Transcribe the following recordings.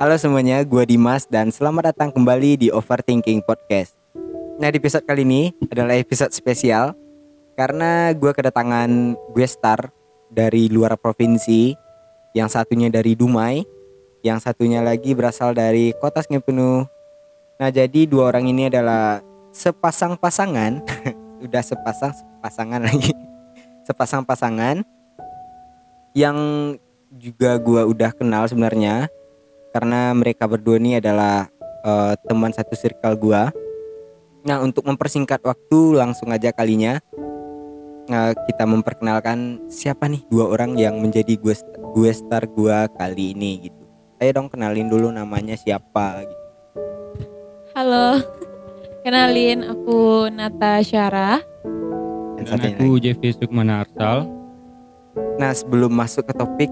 Halo semuanya, gue Dimas dan selamat datang kembali di Overthinking Podcast. Nah di episode kali ini adalah episode spesial karena gue kedatangan gue star dari luar provinsi, yang satunya dari Dumai, yang satunya lagi berasal dari kota Penuh. Nah jadi dua orang ini adalah sepasang pasangan, udah sepasang pasangan lagi, sepasang pasangan yang juga gue udah kenal sebenarnya karena mereka berdua ini adalah uh, teman satu circle gua. Nah, untuk mempersingkat waktu langsung aja kalinya uh, kita memperkenalkan siapa nih dua orang yang menjadi gue gue star gua kali ini gitu. Ayo dong kenalin dulu namanya siapa gitu. Halo. Kenalin aku Nata Syara. Dan Dan aku. Jeffy Sukmana Arsal. Nah, sebelum masuk ke topik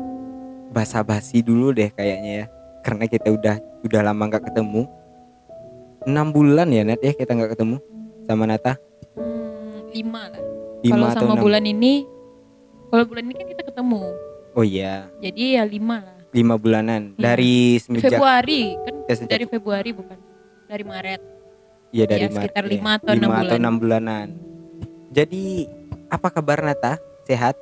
basa-basi dulu deh kayaknya ya. Karena kita udah udah lama nggak ketemu. 6 bulan ya Nat ya kita nggak ketemu sama Nata. Hmm, lima lah. Lima Kalau sama enam? bulan ini, kalau bulan ini kan kita ketemu. Oh iya, Jadi ya lima lah. lima bulanan Iya. dari semenjak Februari kan ya, sejak dari Februari bukan dari Maret. Iya dari Ya, Maret, sekitar lima atau enam Lima atau bulan. enam bulanan. Jadi apa kabar Nata? Sehat?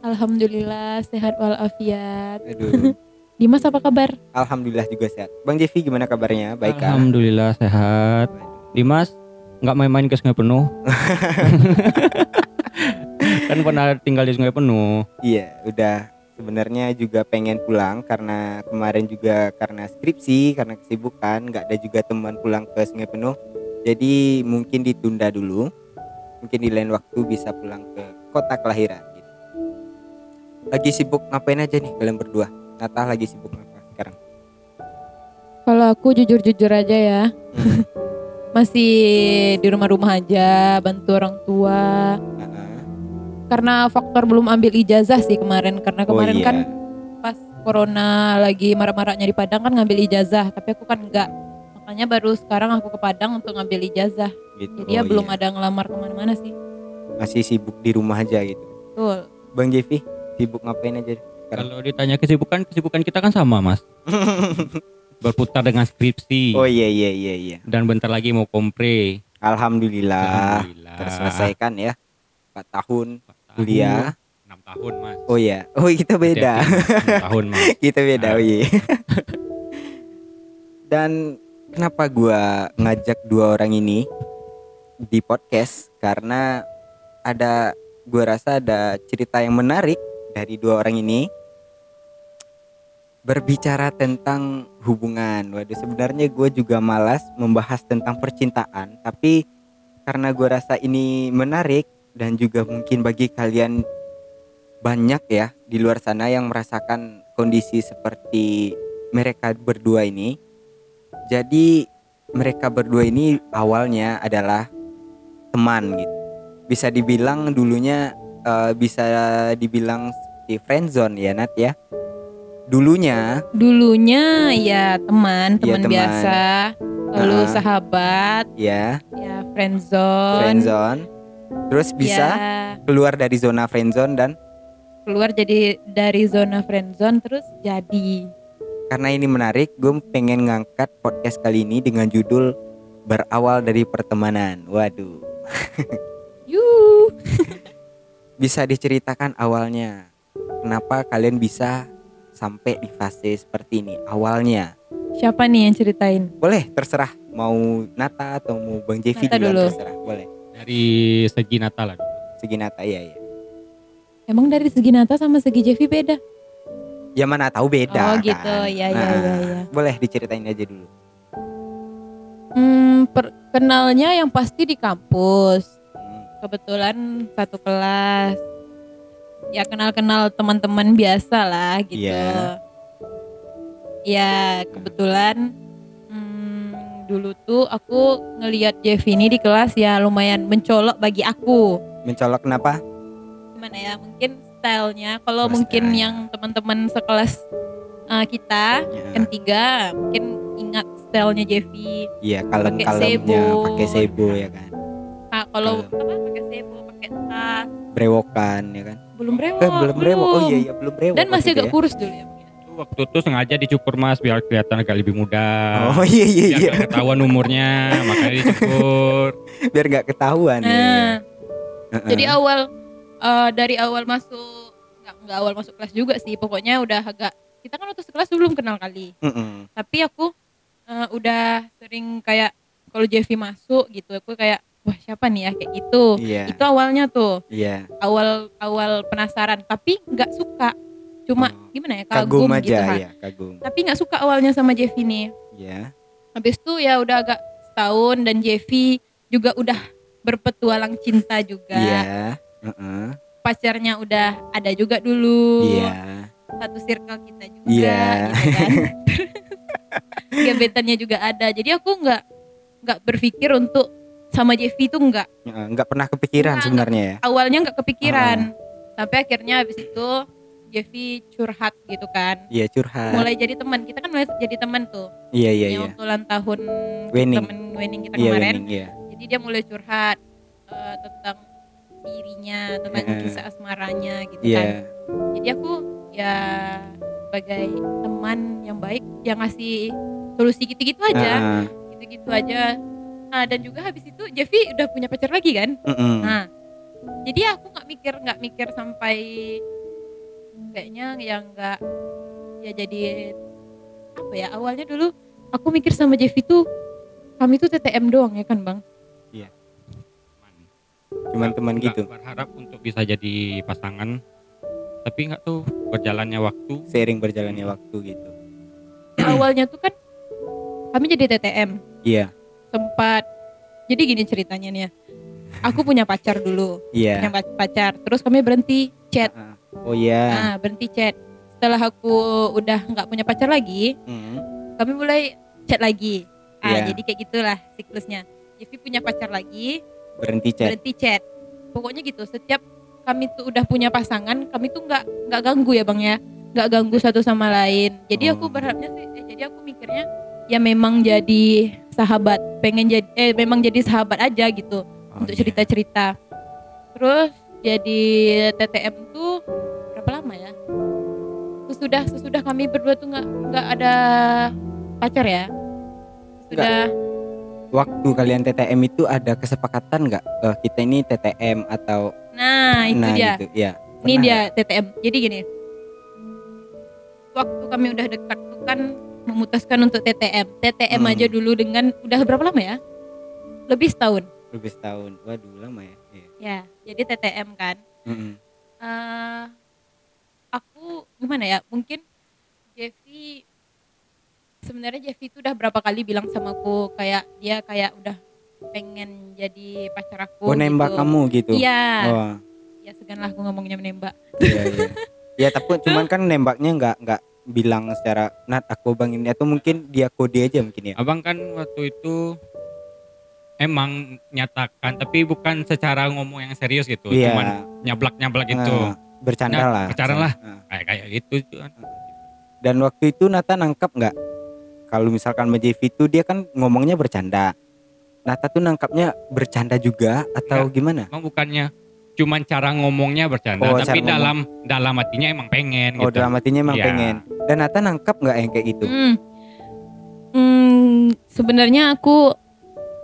Alhamdulillah sehat walafiat. Aduh, Dimas apa kabar? alhamdulillah juga sehat. Bang Jeffy gimana kabarnya? Baik kan? Alhamdulillah sehat. Dimas nggak main-main ke Sungai Penuh. kan pernah tinggal di Sungai Penuh. Iya, udah sebenarnya juga pengen pulang karena kemarin juga karena skripsi, karena kesibukan, nggak ada juga teman pulang ke Sungai Penuh. Jadi mungkin ditunda dulu. Mungkin di lain waktu bisa pulang ke kota kelahiran gitu. Lagi sibuk ngapain aja nih kalian berdua? Nata lagi sibuk apa sekarang? Kalau aku jujur-jujur aja ya. Hmm. Masih di rumah-rumah aja, bantu orang tua. Heeh. Karena faktor belum ambil ijazah sih kemarin. Karena Oh kemarin iya. kan pas corona lagi marak-maraknya di Padang kan ngambil ijazah. Tapi aku kan enggak. Makanya baru sekarang aku ke Padang untuk ngambil ijazah. gitu. Jadi ya Oh belum iya. ada ngelamar ke mana-mana sih. Masih sibuk di rumah aja gitu. Betul. Bang Jeffy sibuk ngapain aja? Sekarang. Kalau ditanya kesibukan, kesibukan kita kan sama mas. Berputar dengan skripsi. oh iya iya iya iya. Dan bentar lagi mau kompre. Alhamdulillah, Alhamdulillah. terselesaikan ya. 4 tahun Empat tahun, kuliah. enam tahun mas. Oh iya. Oh kita beda. Hati-hati, enam tahun mas. kita beda. Oh iya. Dan kenapa gua ngajak dua orang ini di podcast karena ada gua rasa ada cerita yang menarik dari dua orang ini berbicara tentang hubungan. Waduh, sebenarnya gue juga malas membahas tentang percintaan, tapi karena gue rasa ini menarik dan juga mungkin bagi kalian banyak ya di luar sana yang merasakan kondisi seperti mereka berdua ini. Jadi mereka berdua ini awalnya adalah teman gitu. Bisa dibilang dulunya eh, bisa dibilang di friendzone ya Nat ya. Dulunya Dulunya ya teman, Iya, teman teman. biasa. Lalu Ah. sahabat, ya ya friendzone. friendzone. Terus bisa Ya, keluar dari zona friendzone dan keluar jadi dari zona friendzone terus jadi karena ini menarik, gue pengen ngangkat podcast kali ini dengan judul berawal dari pertemanan. Waduh, yuh bisa diceritakan awalnya kenapa kalian bisa sampai di fase seperti ini awalnya? siapa nih yang ceritain Boleh terserah mau Nata atau mau Bang Jeffy Nata duluan, dulu. terserah. Boleh. Dari segi Natal lah. dulu. Segi Nata ya ya. emang dari segi Nata sama segi Jeffy beda Ya mana tahu beda oh gitu kan? ya ya Nah, ya ya Boleh diceritain aja dulu. hmm, per- kenalnya yang pasti di kampus Hmm, kebetulan satu kelas ya kenal-kenal teman-teman biasa lah gitu Iya. ya kebetulan hmm, dulu tuh aku ngelihat Jeffy ini di kelas ya lumayan mencolok bagi aku Mencolok kenapa? gimana ya mungkin stylenya kalau mungkin style. yang teman-teman sekelas uh, kita Ya. yang tiga mungkin ingat stylenya Jeffy Iya, kalem-kalemnya sebo. pakai sebo ya kan. nah, kalau apa pakai sebo pakai tas Brewokan ya kan. Belum brewok Eh belum brewok. Oh iya iya belum brewok. dan masih agak itu kurus dulu ya ya. Waktu itu sengaja dicukur mas biar kelihatan agak lebih muda. Oh iya iya biar iya. ketahuan umurnya, makanya dicukur. Biar nggak ketahuan. ya. Nah, Heeh. jadi awal eh, dari awal masuk nggak nggak awal masuk kelas juga sih. Pokoknya udah agak kita kan waktu sekelas belum kenal kali. Mm-mm. Tapi aku eh, udah sering kayak kalau Jeffy masuk gitu, aku kayak wah siapa nih ya kayak gitu. Iya. Itu awalnya tuh Iya. awal awal penasaran, tapi nggak suka. Cuma Oh, gimana ya Kagum, kagum, aja gitu kan. ya, kagum. Tapi nggak suka awalnya sama Jeffy nih. Iya. Habis itu ya udah agak setahun dan Jeffy juga udah berpetualang cinta juga. Iya. Heeh. Pacarnya udah ada juga dulu. Iya. Satu circle kita juga Iya. gitu kan. Gebetannya juga ada. Jadi aku nggak nggak berpikir untuk sama Jeffy itu nggak. Heeh, Nggak pernah kepikiran Nggak, sebenarnya ya. Awalnya nggak kepikiran. Tapi akhirnya habis itu Jeffy curhat gitu kan. Iya curhat. Mulai jadi teman. Kita kan mulai jadi teman tuh. Iya iya iya. waktu ulang tahun Wedding. temen wedding kita Iya kemarin. wedding, iya. jadi dia mulai curhat eh, tentang dirinya tentang Heeh. kisah asmaranya gitu Iya. kan jadi aku ya sebagai teman yang baik yang ngasih solusi gitu-gitu aja Heeh. gitu-gitu aja nah dan juga habis itu Jeffy udah punya pacar lagi kan Mm-mm. nah jadi aku nggak mikir nggak mikir sampai kayaknya yang nggak ya jadi apa ya awalnya dulu aku mikir sama Jeffy tuh kami tuh TTM doang ya kan bang Cuman teman gitu. Berharap untuk bisa jadi pasangan, tapi nggak tuh berjalannya waktu. Seiring berjalannya waktu gitu. awalnya tuh kan kami jadi TTM Iya. Sempat jadi gini ceritanya nih ya aku punya pacar dulu Iya. punya pa- pacar terus kami berhenti chat Heeh. Oh iya. nah berhenti chat setelah aku udah nggak punya pacar lagi Mm. kami mulai chat lagi ah Iya. jadi kayak gitulah siklusnya Jeffy punya pacar lagi Berhenti chat. berhenti chat pokoknya gitu setiap kami tuh udah punya pasangan kami tuh nggak nggak ganggu ya bang ya nggak ganggu satu sama lain jadi aku Oh. berharapnya sih eh, jadi aku mikirnya ya memang jadi sahabat pengen jadi eh memang jadi sahabat aja gitu Oh, untuk cerita cerita terus jadi TTM tuh berapa lama ya sesudah sesudah kami berdua tuh nggak nggak ada pacar ya sudah Waktu kalian TTM itu ada kesepakatan nggak? Eh, kita ini TTM atau nah itu nah dia gitu. Ya. Ini dia TTM. Jadi gini. Waktu kami udah dekat tuh kan memutuskan untuk TTM. TTM Hmm. aja dulu dengan udah berapa lama ya? Lebih setahun. Lebih setahun. Waduh lama ya. Iya. Ya, jadi TTM kan. Mm-mm. eh aku gimana ya? Mungkin Jeffy sebenarnya Jeffy itu udah berapa kali bilang sama aku kayak dia kayak udah pengen jadi pacar aku. Oh nembak gitu. kamu gitu. Iya. Oh, Ya segan lah aku ngomongnya menembak. iya iya. ya tapi cuman kan nembaknya nggak nggak bilang secara nat aku bang ini atau mungkin dia kode aja mungkin ya. Abang kan waktu itu emang nyatakan, tapi bukan secara ngomong yang serius gitu, Iya. cuman nyablak-nyablak gitu. Nah, bercanda Nah, lah. bercanda lah. Nah. Kayak kayak gitu kan. Dan waktu itu Nata nangkap nggak? Kalau misalkan JV itu dia kan ngomongnya bercanda. Nata tuh nangkapnya bercanda juga atau gimana? Emang bukannya cuman cara ngomongnya bercanda, Oh, tapi cara ngomong. dalam dalam hatinya emang pengen Oh gitu. dalam hatinya emang Iya. pengen. Dan Nata nangkap nggak yang kayak gitu? Hmm. Hmm, sebenarnya aku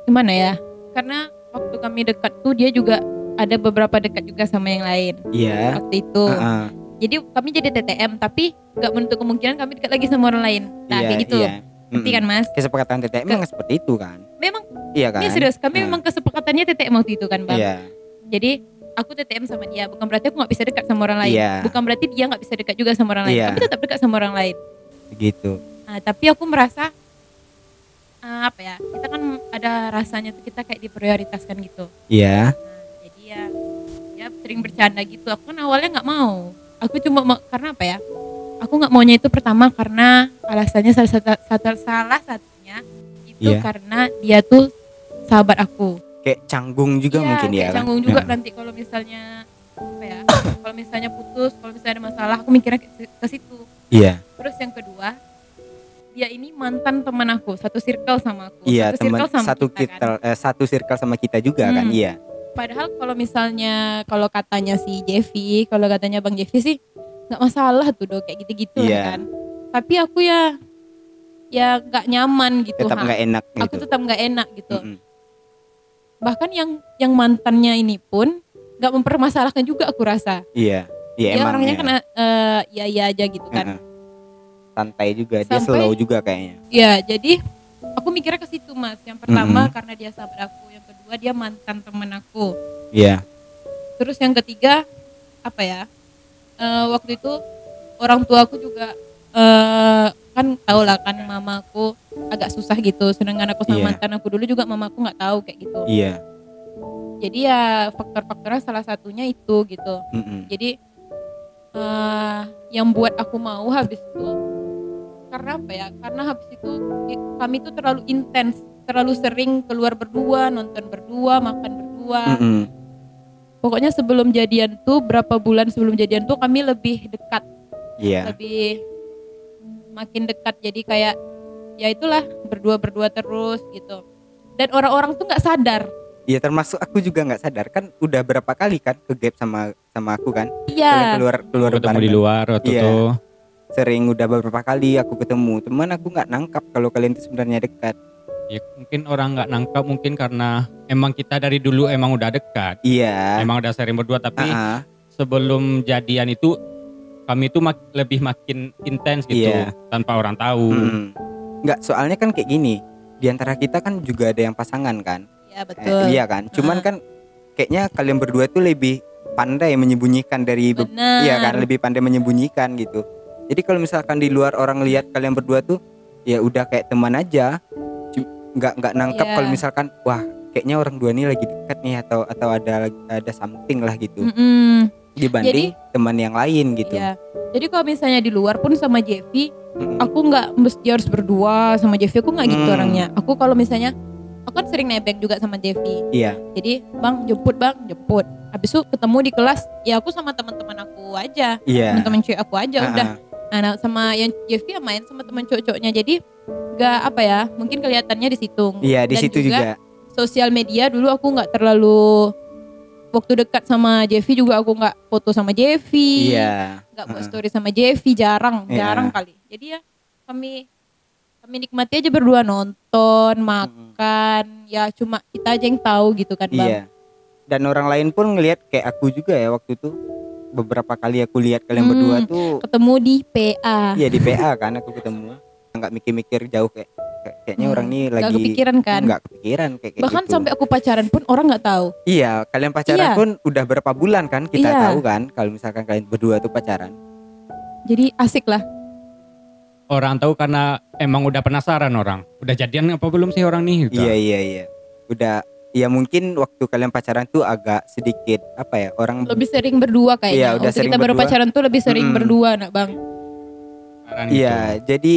gimana ya? Karena waktu kami dekat tuh dia juga ada beberapa dekat juga sama yang lain Iya. waktu itu. Heeh. Jadi kami jadi TTM tapi nggak menutup kemungkinan kami dekat lagi sama orang lain. Nah Iya, kayak gitu. Iya. Ngerti kan mas? Kesepakatan TTM Ke- memang seperti itu kan? Memang Iya kan? ini serius kami Nah. memang kesepakatannya TTM waktu itu kan bang. Iya. Jadi aku TTM sama dia bukan berarti aku nggak bisa dekat sama orang lain. Iya. Bukan berarti dia nggak bisa dekat juga sama orang lain. Iya. Kami tetap dekat sama orang lain. Begitu. Nah, tapi aku merasa eh, apa ya? Kita kan ada rasanya tuh kita kayak diprioritaskan gitu. Iya. Nah, jadi ya ya sering bercanda gitu. Aku kan awalnya nggak mau. Aku cuma mau, karena apa ya? Aku nggak maunya itu pertama karena alasannya salah satu, salah satunya itu Iya. karena dia tuh sahabat aku. Kayak canggung juga Iya, mungkin ya kan? canggung juga Nah. nanti kalau misalnya apa ya? kalau misalnya putus, kalau misalnya ada masalah, aku mikirnya ke, ke situ. Iya. Terus yang kedua, dia ini mantan teman aku, satu circle sama aku. Iya, satu teman circle sama satu kita, kan. kita, eh, satu circle sama kita juga kan? Hmm. Iya. Padahal kalau misalnya kalau katanya si Jeffy, kalau katanya Bang Jeffy sih nggak masalah tuh dong kayak gitu-gitu Iya. kan. tapi aku ya ya nggak nyaman gitu tetap nggak enak aku gitu tetap nggak enak gitu Mm-mm. Bahkan yang yang mantannya ini pun nggak mempermasalahkan juga aku rasa. Iya. Iya dia emang orangnya ya. kan eh, ya ya aja gitu kan. Santai juga dia Sampai- slow juga kayaknya. Ya jadi aku mikirnya ke situ mas. Yang pertama Mm-mm. karena dia sahabat aku yang kedua dia mantan temen aku. Iya. Terus yang ketiga apa ya eh, waktu itu orang tua aku juga eh, kan tau lah kan mamaku agak susah gitu. Sedangkan aku sama Iya. mantan aku dulu juga mamaku nggak tahu kayak gitu. Iya. Jadi ya faktor-faktornya salah satunya itu gitu. Mm-mm. jadi eh yang buat aku mau habis itu karena apa ya? Karena habis itu kami tuh terlalu intens terlalu sering keluar berdua nonton berdua makan berdua. Mm-mm. pokoknya sebelum jadian tuh berapa bulan sebelum jadian tuh kami lebih dekat. Iya. Lebih makin dekat. Jadi kayak ya itulah berdua berdua terus gitu. Dan orang-orang tuh nggak sadar. Iya termasuk aku juga nggak sadar. Kan udah berapa kali kan ke gap sama sama aku kan? Iya. Keluar keluar ketemu bareng di kan? luar waktu Iya. itu sering udah beberapa kali aku ketemu. Teman aku nggak nangkap kalau kalian itu sebenarnya dekat. Ya mungkin orang nggak nangkap mungkin karena emang kita dari dulu emang udah dekat. Iya. Emang udah sering berdua tapi Ah, ah. sebelum jadian itu kami itu mak- lebih makin intens gitu Iya. tanpa orang tahu Mm-mm. nggak soalnya kan kayak gini di antara kita kan juga ada yang pasangan kan ya Eh, betul iya kan cuman kan kayaknya kalian berdua tuh lebih pandai menyembunyikan dari be- benar Iya kan lebih pandai menyembunyikan gitu. Jadi kalau misalkan di luar orang lihat kalian berdua tuh ya udah kayak teman aja. Nggak nggak nangkap Iya. kalau misalkan wah kayaknya orang dua ini lagi dekat nih atau atau ada ada something lah gitu Mm-mm. Dibanding teman yang lain gitu. Iya. Jadi kalau misalnya di luar pun sama Jeffy, Mm-mm. aku nggak mesti harus berdua sama Jeffy. Aku nggak gitu Hmm. orangnya. Aku kalau misalnya, aku kan sering nebeng juga sama Jeffy. Iya. Jadi bang jemput bang jemput. Habis itu ketemu di kelas, ya aku sama teman-teman aku aja, Iya. teman-teman cewek aku aja Ah, udah. ah. Nah, nah, sama yang Jeffy ya main sama teman cowok-cowoknya. Jadi nggak apa ya, mungkin kelihatannya di situ. Iya di Dan situ juga. Sosial media dulu aku nggak terlalu waktu dekat sama Jeffy juga aku nggak foto sama Jeffy. Iya. nggak buat story sama Jeffy jarang Iya. jarang kali jadi ya kami kami nikmati aja berdua nonton makan ya cuma kita aja yang tahu gitu kan bang Iya. Dan orang lain pun ngelihat kayak aku juga ya waktu itu beberapa kali aku lihat kalian Hmm. berdua tuh ketemu di PA Iya di PA kan aku ketemu. Nggak mikir-mikir jauh kayak kayak- kayaknya Hmm, orang ini nggak lagi kepikiran kan nggak kepikiran kayak, kayak bahkan gitu. sampai aku pacaran pun orang nggak tahu Iya, kalian pacaran Iya. pun udah berapa bulan kan kita Iya. tahu kan kalau misalkan kalian berdua tuh pacaran. jadi asik lah orang tahu karena emang udah penasaran orang udah jadian apa belum sih orang nih gitu. Iya iya iya. Udah ya mungkin waktu kalian pacaran tuh agak sedikit apa ya orang lebih sering berdua kayaknya Iya, udah waktu sering kita baru berdua. pacaran tuh lebih sering Mm-mm. berdua nak bang Iya, gitu. jadi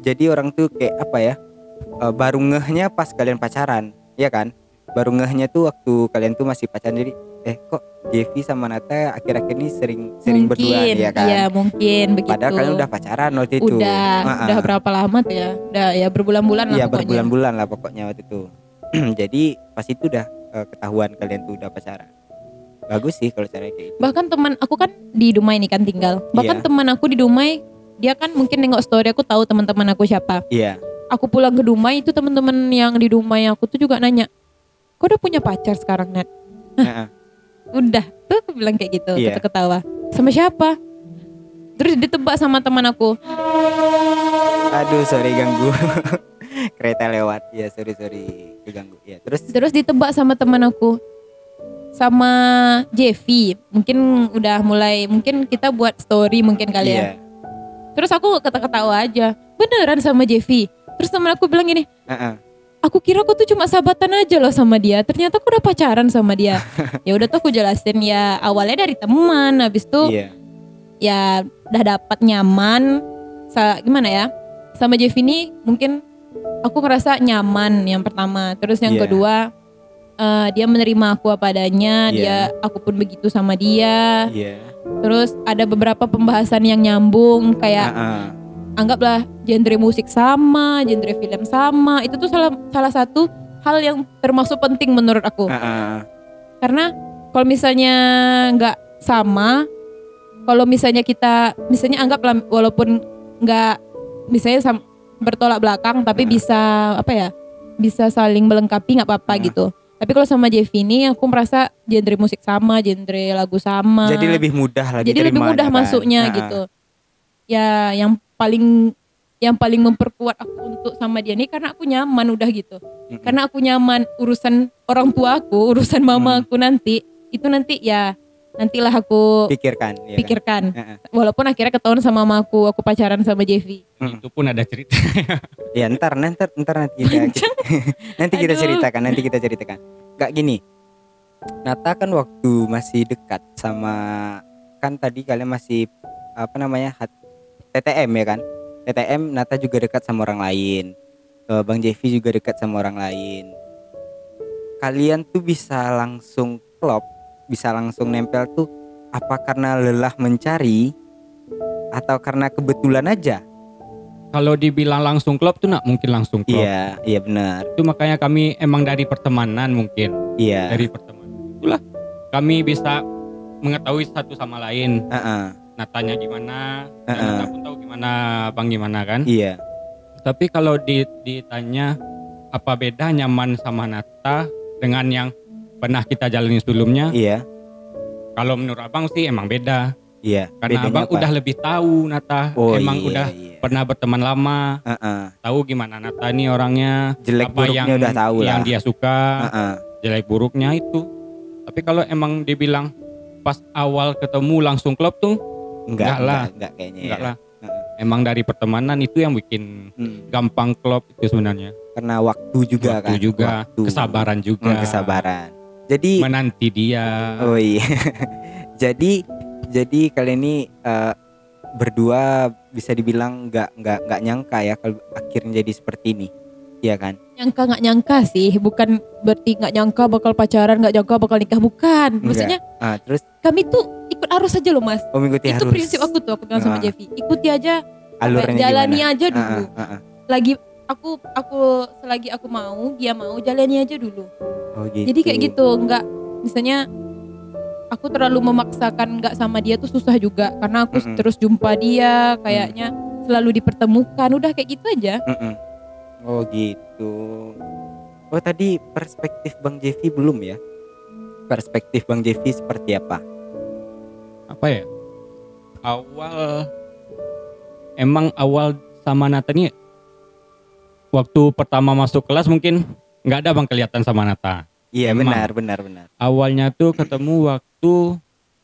jadi orang tuh kayak apa ya? eh, baru ngehnya pas kalian pacaran, ya kan? Baru ngehnya tuh waktu kalian tuh masih pacaran jadi eh kok Jevi sama Nata akhir-akhir ini sering sering mungkin berdua ya kan? iya mungkin begitu Padahal kalian udah pacaran waktu itu. udah udah berapa lama tuh ya udah ya berbulan-bulan lah Iya pokoknya berbulan-bulan lah pokoknya waktu itu. Jadi pas itu udah eh, ketahuan kalian tuh udah pacaran. Bagus sih kalau caranya kayak gitu. bahkan teman aku kan di Dumai nih kan tinggal bahkan Iya. teman aku di Dumai dia kan mungkin nengok story aku tahu teman-teman aku siapa Iya. aku pulang ke Dumai itu teman-teman yang di Dumai aku tuh juga nanya kok udah punya pacar sekarang Nat Heeh. udah tuh aku bilang kayak gitu Iya. ketawa sama siapa terus ditebak sama teman aku Aduh sorry ganggu. Kereta lewat. Ya sorry sorry keganggu. Ya terus terus ditebak sama teman aku sama Jeffy mungkin udah mulai mungkin kita buat story mungkin kali ya iya. Terus aku ketawa-ketawa aja beneran sama Jeffy terus teman aku bilang gini Heeh. aku kira aku tuh cuma sahabatan aja loh sama dia ternyata aku udah pacaran sama dia ya udah tuh aku jelasin ya awalnya dari teman habis itu Iya. ya udah dapat nyaman sa gimana ya sama Jeff ini mungkin aku ngerasa nyaman yang pertama terus yang Iya. kedua eh, dia menerima aku apa adanya Iya. dia aku pun begitu sama dia Iya. Terus ada beberapa pembahasan yang nyambung kayak Heeh. anggaplah genre musik sama, genre film sama. Itu tuh salah salah satu hal yang termasuk penting menurut aku. Heeh. Karena kalau misalnya nggak sama, kalau misalnya kita misalnya anggaplah walaupun nggak misalnya sam- bertolak belakang tapi Nah. bisa apa ya bisa saling melengkapi nggak apa-apa Nah. gitu tapi kalau sama Jevi ini aku merasa genre musik sama genre lagu sama Jadi lebih mudah lah jadi lebih mudah kan. masuknya Nah, gitu ya yang paling yang paling memperkuat aku untuk sama dia ini karena aku nyaman udah gitu mm-mm. karena aku nyaman urusan orang tua aku urusan mama Hmm. aku nanti itu nanti ya nantilah aku pikirkan ya kan? pikirkan Heeh. walaupun akhirnya ketahuan sama mama aku aku pacaran sama Jevi Mm. Itu pun ada cerita. Ya ntar nanti ntar nanti kita, nanti kita Aduh. ceritakan nanti kita ceritakan. Gak gini. Nata kan waktu masih dekat sama kan tadi kalian masih apa namanya hat- TTM ya kan? TTM Nata juga dekat sama orang lain. Eh, Bang Jevi juga dekat sama orang lain. Kalian tuh bisa langsung klop, bisa langsung nempel tuh apa karena lelah mencari atau karena kebetulan aja? Kalau dibilang langsung klub tuh nak mungkin langsung klub. Iya, iya benar. Itu makanya kami emang dari pertemanan mungkin. Iya. Dari pertemanan. Itulah kami bisa mengetahui satu sama lain. Heeh, Natanya gimana, dan Heeh. Nata pun tahu gimana Bang gimana kan. iya. Tapi kalau di- ditanya apa beda nyaman sama Nata dengan yang pernah kita jalani sebelumnya, Iya, kalau menurut Abang sih emang beda. iya. Karena Bedanya Abang apa? udah lebih tahu Nata, oh, emang iya, udah iya. pernah berteman lama, Heeh. tahu gimana Nata nih orangnya, jelek apa buruknya yang udah tahu yang lah. dia suka, Heeh. jelek buruknya itu. Tapi kalau emang dibilang pas awal ketemu langsung klub tuh Enggak, Enggak lah. enggak, enggak kayaknya. enggak ya. lah. Emang dari pertemanan itu yang bikin Hmm, gampang klub itu sebenarnya. Karena waktu juga Waktu kan. juga, Waktu. kesabaran juga. Hmm, kesabaran. Jadi Menanti dia. oh iya. jadi jadi kalian ini eh, berdua bisa dibilang nggak nggak nggak nyangka ya kalau akhirnya jadi seperti ini. Iya kan? nyangka nggak nyangka sih bukan berarti nggak nyangka bakal pacaran nggak nyangka bakal nikah bukan Enggak. maksudnya Ah, terus kami tuh ikut arus aja loh mas oh mengikuti itu harus prinsip aku tuh aku bilang sama Ah. Jevi ikuti aja alurnya jalani gimana? aja Ah, dulu ah, ah, ah. lagi aku aku selagi aku mau dia mau jalani aja dulu Oh gitu. jadi kayak gitu nggak misalnya aku terlalu memaksakan nggak sama dia tuh susah juga karena aku Mm-mm. terus jumpa dia kayaknya selalu dipertemukan udah kayak gitu aja Mm-mm. Oh gitu. Oh tadi perspektif Bang Jevi belum ya? Perspektif Bang Jevi seperti apa? apa ya awal emang awal sama Nata nih waktu pertama masuk kelas mungkin nggak ada bang kelihatan sama Nata Iya Emang. benar benar benar. awalnya tuh ketemu waktu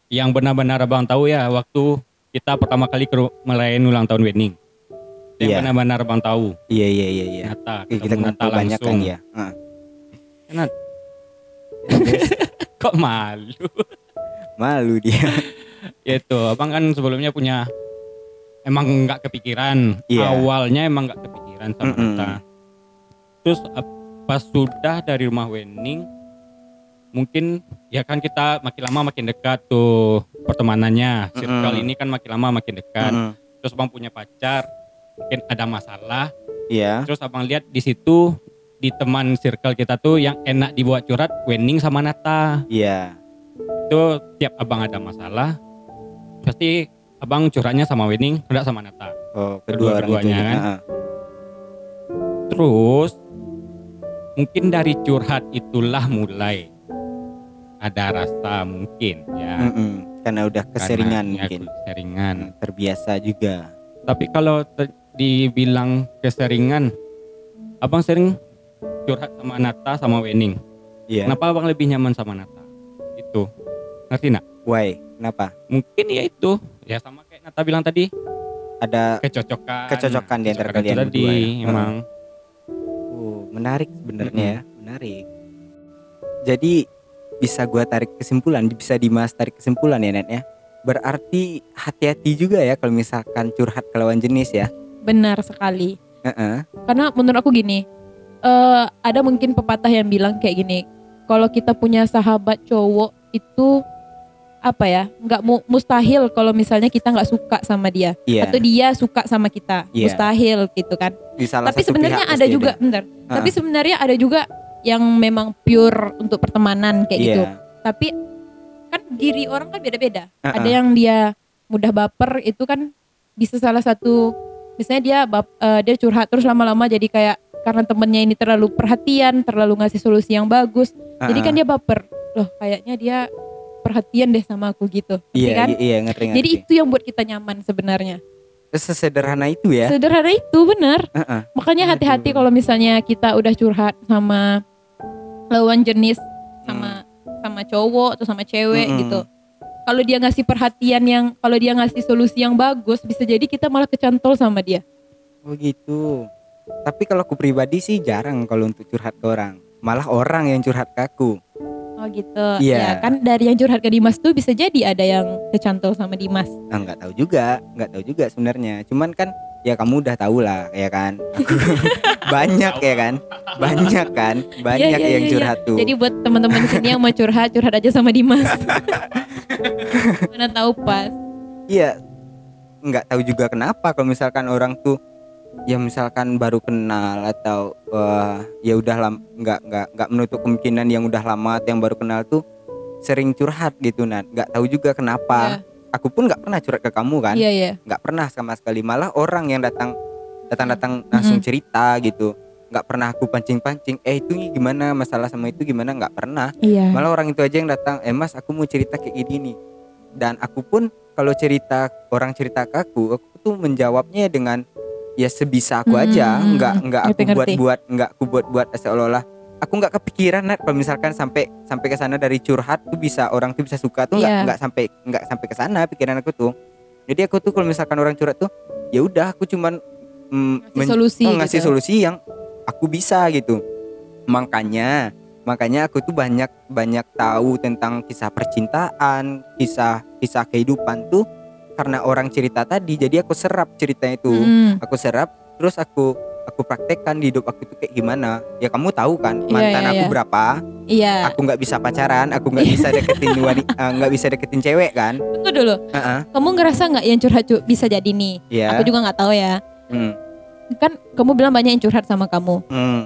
yang benar-benar abang tahu ya waktu kita pertama kali ke merayain ulang tahun wedding yang Iya. benar-benar abang tahu Iya iya iya iya. Nata ketemu kita Nata kan langsung ya. Heeh. kok malu Malu dia. Ya itu abang kan sebelumnya punya emang nggak kepikiran Iya. awalnya emang nggak kepikiran sama Mm-mm. Nata terus pas sudah dari rumah wedding mungkin ya kan kita makin lama makin dekat tuh pertemanannya circle Mm-mm. ini kan makin lama makin dekat Mm-mm. terus abang punya pacar mungkin ada masalah Iya. terus abang lihat di situ di teman circle kita tuh yang enak dibuat curhat wedding sama Nata Iya. itu tiap abang ada masalah pasti abang curhatnya sama wedding enggak sama Nata Oh kedua orang itu. Kedua-duanya ya. kan? Terus mungkin dari curhat itulah mulai ada rasa mungkin ya Mm-mm. Karena udah keseringan Karena, ya, mungkin. keseringan Hmm, Terbiasa juga. tapi kalau dibilang keseringan abang sering curhat sama Nata sama wedding Iya. kenapa abang lebih nyaman sama Nata itu ngerti nak Why? Kenapa? mungkin ya itu ya sama kayak Nata bilang tadi Ada kecocokan Kecocokan di antara kalian berdua ya? emang Oh, menarik sebenarnya ya, menarik. Jadi bisa gua tarik kesimpulan, bisa Dimas tarik kesimpulan ya Net ya. Berarti hati-hati juga ya kalau misalkan curhat ke lawan jenis ya. benar sekali Heeh. karena menurut aku gini eh ada mungkin pepatah yang bilang kayak gini kalau kita punya sahabat cowok itu apa ya nggak mu- mustahil kalau misalnya kita nggak suka sama dia Iya. atau dia suka sama kita Iya. mustahil gitu kan tapi sebenarnya ada juga bentar Ah. tapi sebenarnya ada juga yang memang pure untuk pertemanan kayak Iya. gitu tapi kan diri orang kan beda-beda Ah, ada ah. yang dia mudah baper itu kan bisa salah satu misalnya dia bap, eh, dia curhat terus lama-lama jadi kayak karena temennya ini terlalu perhatian, terlalu ngasih solusi yang bagus, jadi kan dia baper. Loh, kayaknya dia perhatian deh sama aku gitu. Iya, kan? iya iya ngerti ngerti. Jadi itu yang buat kita nyaman sebenarnya. sesederhana itu ya. Sederhana itu benar. Heeh. Makanya hati-hati Aduh. kalau misalnya kita udah curhat sama lawan jenis sama sama cowok atau sama cewek Mm-mm. gitu. Kalau dia ngasih perhatian yang kalau dia ngasih solusi yang bagus, bisa jadi kita malah kecantol sama dia. Oh gitu. Tapi kalau aku pribadi sih jarang kalau untuk curhat ke orang. Malah orang yang curhat ke aku. Oh gitu. Iya. Ya kan dari yang curhat ke Dimas tuh bisa jadi ada yang kecantol sama Dimas. Nah, nggak tahu juga, nggak tahu juga sebenarnya. Cuman kan ya kamu udah tahu lah ya kan. Aku banyak ya kan. Banyak kan. Banyak Iya, iya, yang iya, curhat tuh. Jadi buat teman-teman sini yang mau curhat, curhat aja sama Dimas. Mana tahu pas. Iya. Nggak tahu juga kenapa kalau misalkan orang tuh ya misalkan baru kenal atau eh, ya udah nggak nggak nggak menutup kemungkinan yang udah lama atau yang baru kenal tuh sering curhat gitu nah nggak tahu juga kenapa. Aku pun nggak pernah curhat ke kamu kan? Iya iya. nggak pernah sama sekali. Malah orang yang datang datang-datang langsung cerita gitu. Nggak pernah aku pancing-pancing eh itu gimana? Masalah sama itu gimana? Nggak pernah. Iya. malah orang itu aja yang datang eh mas aku mau cerita kayak gini nih. Dan aku pun kalau cerita orang cerita ke aku aku tuh menjawabnya dengan ya sebisa aku aja Hmm, nggak nggak aku ngerti. buat-buat nggak aku buat-buat seolah-olah aku nggak kepikiran Nat kalau misalkan sampai sampai ke sana dari curhat tuh bisa orang tuh bisa suka tuh nggak Iya. nggak sampai nggak sampai ke sana pikiran aku tuh jadi aku tuh kalau misalkan orang curhat tuh ya udah aku cuman mm, Ngasih solusi oh, ngasih gitu. solusi yang aku bisa gitu makanya makanya aku tuh banyak banyak tahu tentang kisah percintaan kisah kisah kehidupan tuh karena orang cerita tadi jadi aku serap ceritanya itu Mm. aku serap terus aku aku praktekkan di hidup aku tuh kayak gimana ya kamu tahu kan Iya, mantan iya, aku iya. berapa Iya. aku nggak bisa pacaran aku nggak bisa deketin wanita nggak bisa deketin cewek kan Tunggu dulu. Heeh. Kamu ngerasa nggak yang curhat cu- bisa jadi nih? ya Aku juga nggak tahu ya. Hmm, Kan kamu bilang banyak yang curhat sama kamu. hmm.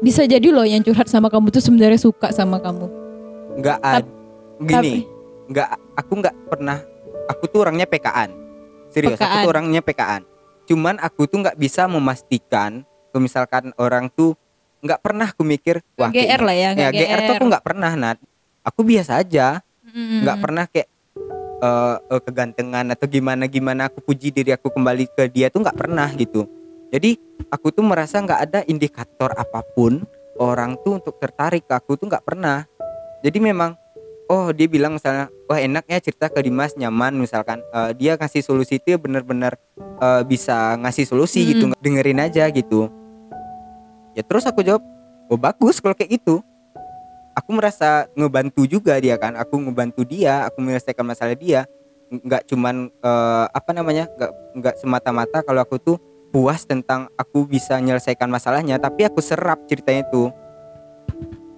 Bisa jadi loh yang curhat sama kamu tuh sebenarnya suka sama kamu. nggak ad gini nggak aku nggak pernah aku tuh orangnya PKan serius aku PKan. tuh orangnya PKan cuman aku tuh nggak bisa memastikan kalau misalkan orang tuh nggak pernah aku mikir wah GR kayaknya- lah ya, ya nggak GR tuh aku nggak pernah Nat. Aku biasa aja. Nggak pernah kayak eh, eh, kegantengan atau gimana gimana aku puji diri aku kembali ke dia tuh nggak pernah gitu. Jadi aku tuh merasa nggak ada indikator apa pun orang tuh untuk tertarik ke aku tuh nggak pernah. Jadi memang oh dia bilang misalnya wah enak ya cerita ke Dimas nyaman misalkan. Eh, dia ngasih solusi itu ya bener-bener eh, bisa ngasih solusi Mm-mm. gitu dengerin aja gitu. Ya terus aku jawab oh bagus kalau kayak gitu. Aku merasa ngebantu juga dia kan aku ngebantu dia aku menyelesaikan masalah dia. Nggak cuman eh, apa namanya nggak nggak semata-mata kalau aku tuh puas tentang aku bisa menyelesaikan masalahnya tapi aku serap ceritanya itu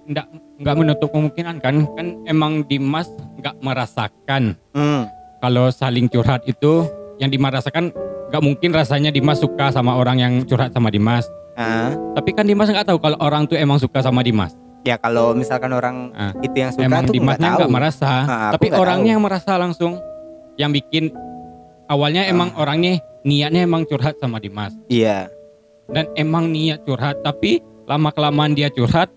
nggak nggak menutup kemungkinan kan? Kan emang Dimas nggak merasakan. Hmm. kalau saling curhat itu yang dimerasakan nggak mungkin rasanya Dimas suka sama orang yang curhat sama Dimas. Ah, tapi kan Dimas nggak tahu kalau orang tuh emang suka sama Dimas. Ya kalau misalkan orang Ah. itu yang suka emang tuh nggak Dimasnya tahu. nggak merasa. Ah, aku tapi orangnya tahu. yang merasa langsung. Yang bikin awalnya emang Ah. orangnya niatnya emang curhat sama Dimas. Iya. Dan emang niat curhat tapi lama kelamaan dia curhat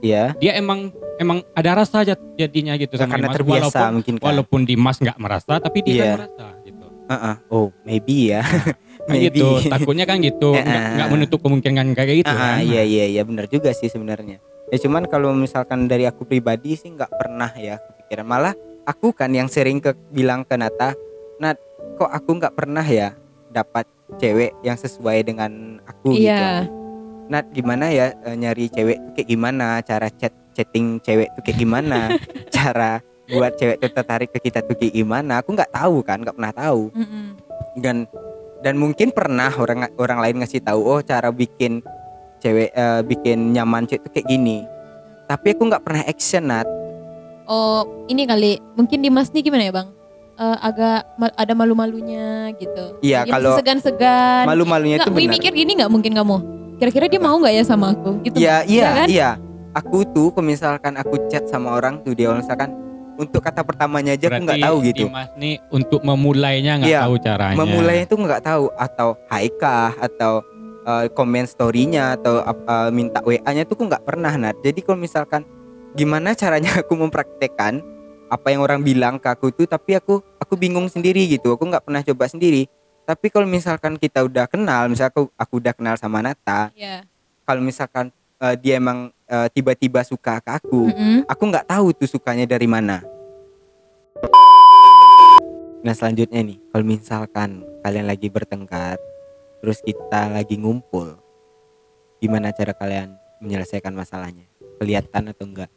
iya. Dia emang emang ada rasa jat- jadinya gitu sama karena Dimas. terbiasa walaupun mungkin kan? walaupun Dimas nggak merasa tapi dia Iya. kan merasa gitu. Ah, ah. oh maybe ya. Kan maybe. gitu. Takutnya kan gitu. Nggak menutup kemungkinan kayak gitu Ah, kan. iya iya iya. Benar juga sih sebenarnya. Ya cuman kalau misalkan dari aku pribadi sih nggak pernah ya kepikiran. Malah aku kan yang sering ke bilang ke Nata, Nat, kok aku nggak pernah ya dapat cewek yang sesuai dengan aku gitu. Nat, gimana ya eh, nyari cewek tuh kayak gimana? Cara chat chatting cewek tuh kayak gimana? Cara buat cewek tuh tertarik ke kita tuh kayak gimana? Aku nggak tahu kan, nggak pernah tahu Mm-mm. dan dan mungkin pernah orang orang lain ngasih tahu oh cara bikin cewek eh, bikin nyaman cewek itu kayak gini tapi aku nggak pernah action nat Oh ini kali mungkin Dimas nih gimana ya bang? Eh, agak ma- ada malu-malunya gitu. Iya, kalau segan-segan. malu-malunya itu benar mikir gini nggak mungkin kamu? Kira-kira dia mau nggak ya sama aku? Gitu. iya iya kan? iya aku tuh kalau misalkan aku chat sama orang tuh dia misalkan untuk kata pertamanya aja aku nggak Berarti tahu gitu Dimas nih untuk memulainya nggak Iya, tahu caranya. memulainya tuh nggak tahu atau haikah atau eh, komen storynya atau eh, minta WA-nya tuh aku nggak pernah Nat. Jadi kalau misalkan gimana caranya aku mempraktekkan apa yang orang bilang ke aku tuh tapi aku aku bingung sendiri gitu. Aku nggak pernah coba sendiri. Tapi kalau misalkan kita udah kenal, misalnya aku aku udah kenal sama Nata, ya kalau misalkan eh, dia emang eh, tiba-tiba suka ke aku, Mm-mm. aku nggak tahu tuh sukanya dari mana. Nah selanjutnya nih, kalau misalkan kalian lagi bertengkar, terus kita lagi ngumpul, gimana cara kalian menyelesaikan masalahnya? Kelihatan atau enggak?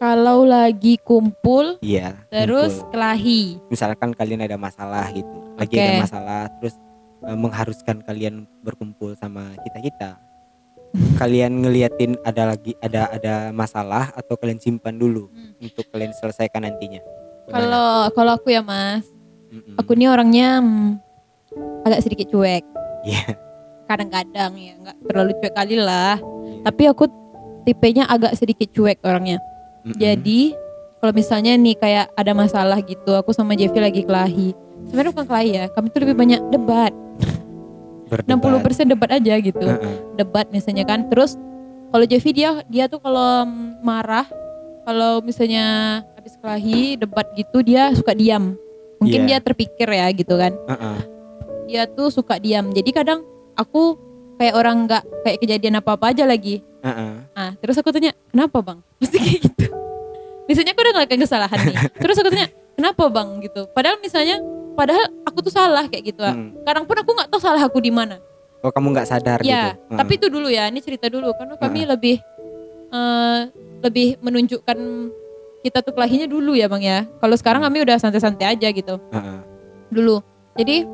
Kalau lagi kumpul Iya. terus ngumpul. kelahi misalkan kalian ada masalah gitu, lagi Oke. ada masalah, terus eh, mengharuskan kalian berkumpul sama kita kita. kalian ngeliatin ada lagi ada ada masalah atau kalian simpan dulu Hmm. untuk kalian selesaikan nantinya? Kalau kalau aku ya mas Mm-mm. aku nih orangnya hmm, agak sedikit cuek Iya. kadang-kadang ya nggak terlalu cuek kali lah Iya. tapi aku tipenya agak sedikit cuek orangnya Mm-mm. jadi kalau misalnya nih kayak ada masalah gitu aku sama Jeffy lagi kelahi sebenarnya bukan kelahi ya kami tuh lebih banyak debat Berdebat. 60% debat aja gitu Heeh. debat misalnya kan terus kalau Jeffy dia dia tuh kalau marah kalau misalnya habis kelahi debat gitu dia suka diam mungkin Iya. dia terpikir ya gitu kan Heeh. dia tuh suka diam jadi kadang aku kayak orang nggak kayak kejadian apa apa aja lagi Heeh. ah terus aku tanya kenapa bang pasti kayak gitu misalnya aku udah ngelakuin kesalahan nih terus aku tanya kenapa bang gitu padahal misalnya padahal aku tuh salah kayak gitu ah. Mm. kadang pun aku nggak tahu salah aku di mana Oh kamu nggak sadar ya gitu? Heeh. tapi itu dulu ya ini cerita dulu karena kami lebih eh, lebih menunjukkan kita tuh kelahinya dulu ya bang ya kalau sekarang kami udah santai-santai aja gitu Heeh. dulu jadi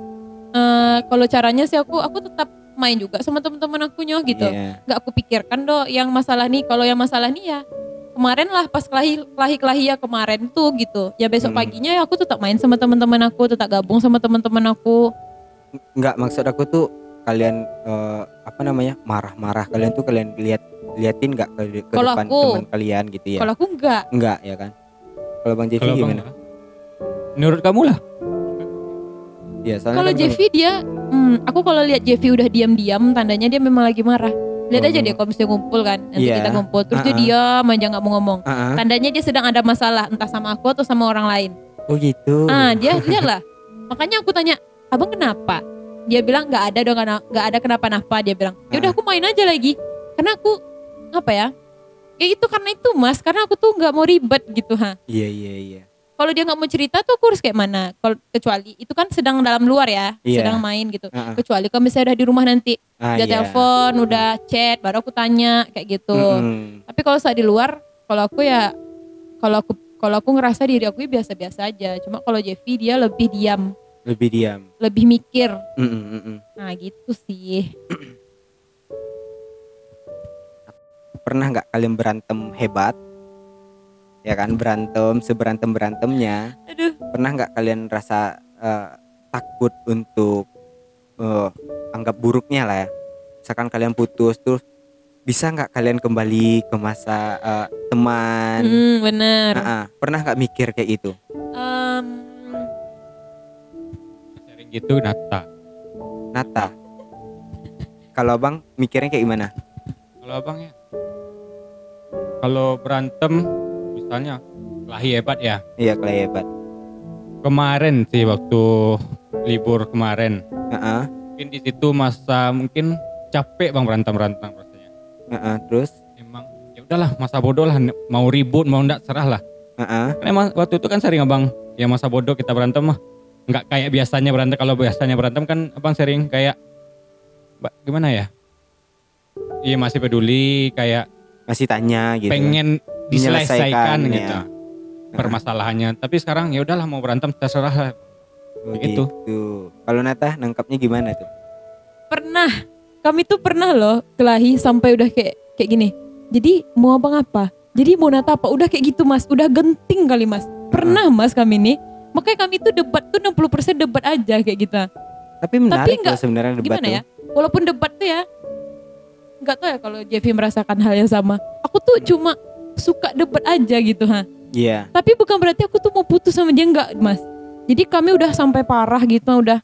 eh, kalau caranya sih aku aku tetap main juga sama teman-teman aku nyoh gitu Iya. nggak aku pikirkan dong yang masalah nih kalau yang masalah nih ya kemarin lah pas kelahi kelahi kelahi ya kemarin tuh gitu ya besok Hmm. paginya ya aku tetap main sama teman-teman aku tetap gabung sama teman-teman aku Nggak maksud aku tuh kalian eh, apa namanya marah-marah kalian tuh kalian lihat liatin nggak ke, ke Kalau depan aku- teman kalian gitu ya? kalau aku enggak Enggak ya kan? Kalau bang Jeffy Kalau Bang, gimana? menurut kamu lah. Iya kalau kan Jeffy dia hmm, aku kalau lihat Jeffy udah diam-diam tandanya dia memang lagi marah lihat Oh, aja deh kalau misalnya ngumpul kan nanti Iya. kita ngumpul terus dia Uh-uh. diam aja nggak mau ngomong Heeh. tandanya dia sedang ada masalah entah sama aku atau sama orang lain Oh gitu. ah dia lihatlah makanya aku tanya abang kenapa dia bilang nggak ada dong nggak ada kenapa-napa dia bilang ya udah Ah. aku main aja lagi karena aku apa ya ya itu karena itu mas karena aku tuh nggak mau ribet gitu ha Iya iya iya. Kalau dia nggak mau cerita tuh aku harus kayak mana kalau kecuali itu kan sedang dalam luar ya Iya. sedang main gitu Heeh. kecuali kalau misalnya udah di rumah nanti Ah, udah iya. telepon udah chat baru aku tanya kayak gitu Mm-mm. tapi kalau saat di luar kalau aku ya kalau aku kalau aku ngerasa diri aku ya biasa-biasa aja cuma kalau Jeffy dia lebih diam Lebih diam. lebih mikir mm-mm. nah gitu sih Pernah nggak kalian berantem hebat? Ya kan berantem seberantem berantemnya. aduh Pernah nggak kalian rasa eh, takut untuk eh, anggap buruknya lah ya? Misalkan kalian putus terus bisa nggak kalian kembali ke masa eh, teman? hmm, bener Ah, ah. pernah nggak mikir kayak gitu? Em, Sering gitu Nata. Nata. Kalau abang mikirnya kayak gimana? Kalau abang ya. Kalau berantem misalnya kelahi hebat ya. Iya kalau hebat. Kemarin sih waktu libur kemarin. Heeh, Mungkin di situ masa mungkin capek bang berantem berantem rasanya. heeh, terus, Emang ya udahlah masa bodoh lah mau ribut mau ndak serah lah. heeh, Karena emang waktu itu kan sering abang ya masa bodoh kita berantem mah nggak kayak biasanya berantem kalau biasanya berantem kan abang sering kayak gimana ya iya masih peduli kayak masih tanya gitu. pengen diselesaikan gitu. ya. permasalahannya. Tapi sekarang ya udahlah mau berantem terserah lah. Oh, gitu. gitu. Kalau Nata nangkapnya gimana tuh? pernah. Kami tuh pernah loh kelahi sampai udah kayak kayak gini. Jadi mau abang apa jadi mau nata apa? Udah kayak gitu mas. Udah genting kali mas. Pernah mas kami nih. Makanya kami tuh debat tuh 60% debat aja kayak gitu. Tapi menarik nggak- loh sebenarnya debat gimana tuh. ya? Walaupun debat tuh ya nggak tahu ya kalau Jeffy merasakan hal yang sama. Aku tuh cuma suka debat aja gitu ha Iya. Tapi bukan berarti aku tuh mau putus sama dia enggak, Mas. Jadi kami udah sampai parah gitu, udah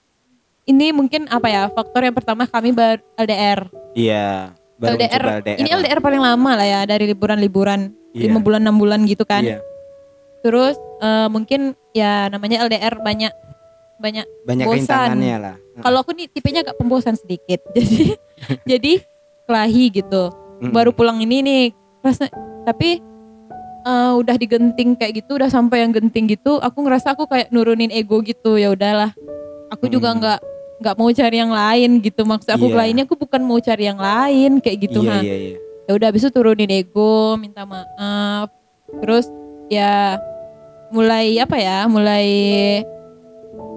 ini mungkin apa ya? Faktor yang pertama kami ber LDR. Iya. Baru LDR, LDR. ini lah. LDR paling lama lah ya dari liburan-liburan Iya. lima bulan enam bulan gitu kan. Iya. Terus eh, mungkin ya namanya LDR banyak banyak. Banyak bosan. lah. Kalau aku nih tipenya agak pembosan sedikit. Jadi jadi kelahi gitu. Mm-mm. Baru pulang ini nih rasa tapi eh, udah digenting kayak gitu, udah sampai yang genting gitu, aku ngerasa aku kayak nurunin ego gitu. Ya udahlah. Aku juga Mm. nggak nggak mau cari yang lain gitu. Maksud aku Iya. kelahinya aku bukan mau cari yang lain kayak gitu Iya ha iya iya. ya udah habis itu turunin ego minta maaf terus ya mulai apa ya mulai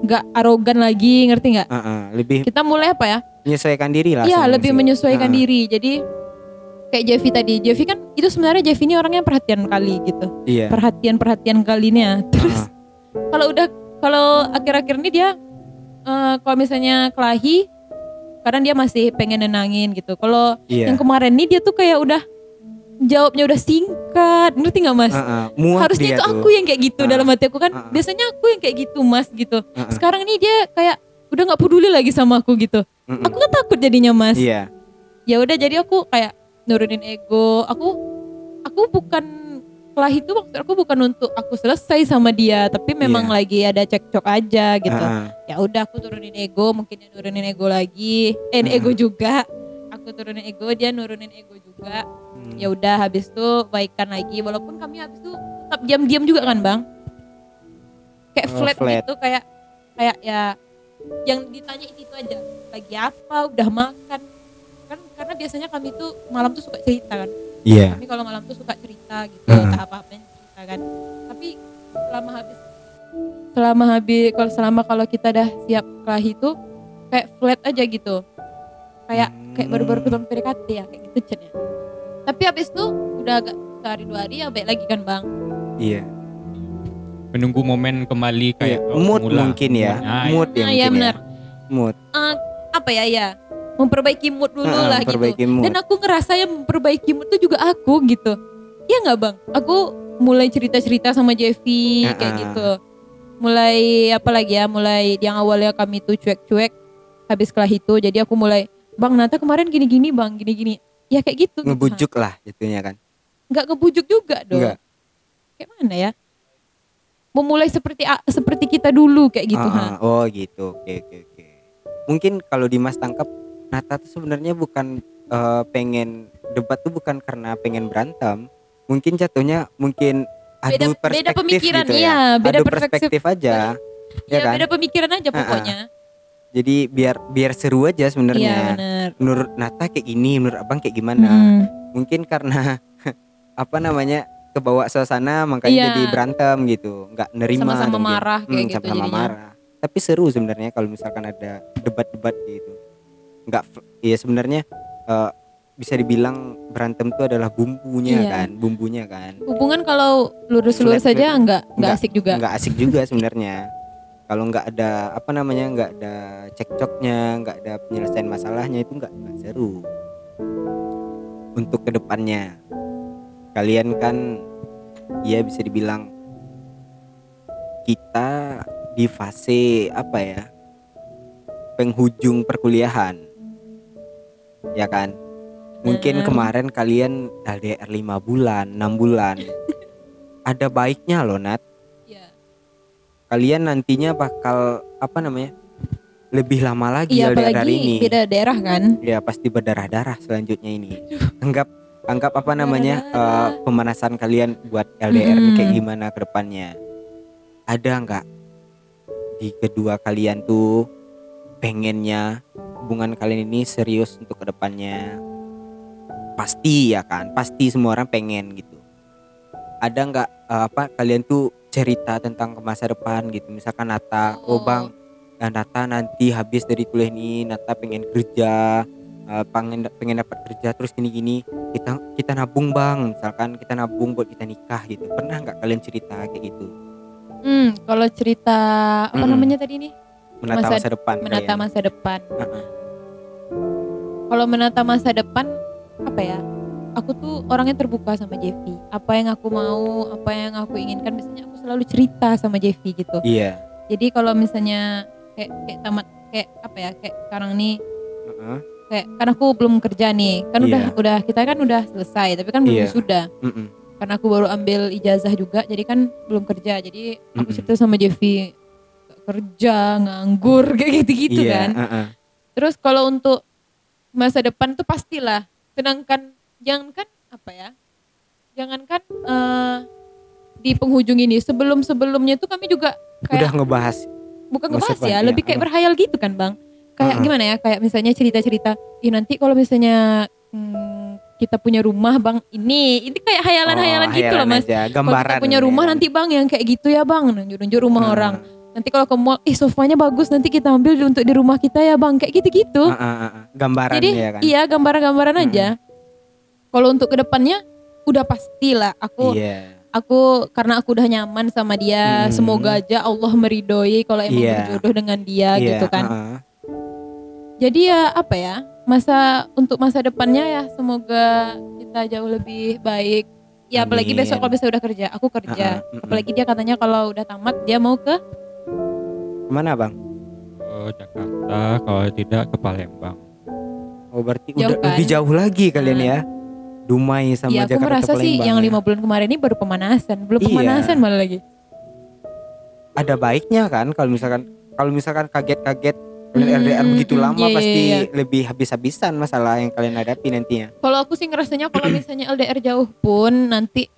nggak arogan lagi ngerti nggak Heeh, lebih kita mulai apa ya menyesuaikan diri lah. Iya sebenarnya lebih menyesuaikan Heeh. diri jadi kayak Jeffy tadi Jeffy kan itu sebenarnya Jeffy ini orangnya perhatian kali gitu Iya. perhatian perhatian kalinya terus Heeh. kalau udah kalau akhir-akhir ini dia eh, kalau misalnya kelahi karena dia masih pengen nenangin gitu kalau Iya. yang kemarin nih dia tuh kayak udah jawabnya udah singkat ngerti nggak mas Heeh, muak harusnya itu tuh. aku yang kayak gitu Ah. dalam hati aku kan Ah. biasanya aku yang kayak gitu mas gitu Heeh. sekarang ini dia kayak udah nggak peduli lagi sama aku gitu Mm-mm. aku kan takut jadinya mas Iya. ya udah jadi aku kayak nurunin ego aku aku bukan kelahi itu maksud aku bukan untuk aku selesai sama dia tapi memang Iya. lagi ada cekcok aja gitu Heeh. ya udah aku turunin ego mungkin dia nurunin ego lagi eh Hmm. ego juga aku turunin ego dia nurunin ego juga Hmm. ya udah habis itu baikan lagi walaupun kami habis itu tetap diam-diam juga kan bang kayak Oh, flat, flat. gitu kayak kayak ya yang ditanya itu, itu aja lagi apa udah makan kan karena biasanya kami tuh malam tuh suka cerita kan Iya. kami kalau malam tuh suka cerita gitu Heeh. tak apa apa cerita kan tapi selama habis selama habis kalau selama kalau kita dah siap kelahi itu kayak flat aja gitu kayak kayak baru-baru Hmm. ketemu PDKT ya kayak gitu Cen, ya tapi habis itu udah agak sehari dua hari ya baik lagi kan bang Iya. menunggu momen kembali kayak oh, mood semula. mungkin ya. Ah, iya. mood ya Nah, benar. ya. Mood. Eh, apa ya ya memperbaiki mood dulu lah gitu mood. dan aku ngerasa yang memperbaiki mood tuh juga aku gitu Iya nggak bang aku mulai cerita cerita sama Jeffy kayak gitu mulai apa lagi ya mulai yang awalnya kami tuh cuek-cuek habis kelah itu jadi aku mulai bang Nata kemarin gini-gini bang gini-gini ya kayak gitu gitu. Ngebujuk lah jatuhnya kan. nggak ngebujuk juga dong Nggak. kayak mana ya memulai seperti seperti kita dulu kayak gitu ha. Oh gitu. Oke oke oke. Mungkin kalau Dimas tangkap Nata tuh sebenarnya bukan eh, pengen debat tuh bukan karena pengen berantem. Mungkin jatuhnya mungkin Beda- adu beda perspektif pemikiran, gitu iya, ya. beda adu perspektif. perspektif aja. ya, ya kan? beda pemikiran aja Ah, ah. pokoknya Jadi biar biar seru aja iya sebenarnya. benar menurut Nata kayak gini, menurut Abang kayak gimana? Hmm. Mungkin karena apa namanya kebawa suasana makanya Iya. jadi berantem gitu, nggak nerima Sama-sama marah kayak Hmm, gitu sama-sama jadinya. marah. Tapi seru sebenarnya kalau misalkan ada debat-debat gitu. Nggak, ya sebenarnya eh, bisa dibilang berantem itu adalah bumbunya Iya. kan, bumbunya kan. hubungan kalau lurus-lurus saja enggak enggak Nggak- asik juga Nggak asik juga sebenarnya. Kalau nggak ada apa namanya nggak ada cekcoknya, nggak ada penyelesaian masalahnya itu nggak nggak seru. Untuk ke depannya, kalian kan ya bisa dibilang kita di fase apa ya penghujung perkuliahan, ya kan? Mungkin Mm-mm. kemarin kalian LDR 5 bulan, 6 bulan. Ada baiknya loh Nat. Iya. kalian nantinya bakal apa namanya lebih lama lagi Iya LDR hari ini. beda daerah kan? Ya pasti berdarah-darah selanjutnya ini. Anggap anggap apa namanya eh, pemanasan kalian buat LDR nih kayak gimana ke depannya. Ada nggak? Di kedua kalian tuh pengennya hubungan kalian ini serius untuk ke depannya pasti ya kan? Pasti semua orang pengen gitu. Ada nggak eh, apa kalian tuh cerita tentang ke masa depan gitu? Misalkan Nata oh, Oh. bang nah, Nata nanti habis dari kuliah ini Nata pengen kerja eh, pengen pengen dapat kerja terus gini gini kita kita nabung bang. Misalkan kita nabung buat kita nikah gitu. Pernah nggak kalian cerita kayak gitu? Hmm kalau cerita apa Mm-mm. namanya tadi nih menata Masa- masa, depan menata kalian. masa depan Heeh. kalau menata masa depan apa ya aku tuh orangnya terbuka sama Jeffy. Apa yang aku mau, apa yang aku inginkan, biasanya aku selalu cerita sama Jeffy gitu. Iya. Jadi kalau misalnya kayak kayak tamat kayak apa ya kayak sekarang nih Heeh. kayak kan aku belum kerja nih kan udah Iya. udah kita kan udah selesai tapi kan belum Iya. sudah Mm-mm. karena aku baru ambil ijazah juga jadi kan belum kerja jadi aku Mm-mm. cerita sama Jeffy "Gak kerja nganggur kayak gitu-gitu Iya, kan heeh. terus kalau untuk masa depan tuh pastilah sedangkan jangankan apa ya jangankan eh, di penghujung ini sebelum sebelumnya tuh kami juga Udah kayak ngebahas. bukan ngebahas ya depan, lebih iya, kayak heeh. berhayal gitu kan bang kayak Heeh. gimana ya kayak misalnya cerita-cerita ih nanti kalau misalnya hmm, kita punya rumah bang ini ini kayak hayalan-hayalan Oh, gitu loh mas aja, kalau Gambaran. kita punya rumah ya nanti bang yang kayak gitu ya bang nunjuk-nunjuk rumah Hmm. orang nanti kalau ke mall ih sofanya bagus nanti kita ambil untuk di rumah kita ya bang kayak gitu-gitu Heeh, heeh, heeh. Gambaran jadi ya kan. iya gambaran-gambaran Hmm. aja kalau untuk ke depannya udah pastilah aku Iya. aku karena aku udah nyaman sama dia Hmm. semoga aja Allah meridoi kalau emang Iya. berjodoh dengan dia Iya, gitu kan heeh. jadi ya apa ya masa untuk masa depannya ya semoga kita jauh lebih baik ya apalagi Amin. besok kalau bisa udah kerja aku kerja Uh-uh, uh-uh. apalagi dia katanya kalau udah tamat dia mau ke Ke mana bang? Ke Jakarta, kalau tidak ke Palembang. Oh berarti Jauh udah kan? lebih jauh lagi kalian Hmm. ya. Dumai sama ya aku Jakarta merasa sih Palembang yang ya. lima bulan kemarin ini baru pemanasan belum Iya. pemanasan malah lagi Ada baiknya kan kalau misalkan kalau misalkan kaget-kaget kalian Hmm, LDR begitu hmm, lama iya, iya, pasti iya. lebih habis-habisan masalah yang kalian hadapi nantinya. kalau aku sih ngerasanya kalau misalnya LDR jauh pun nanti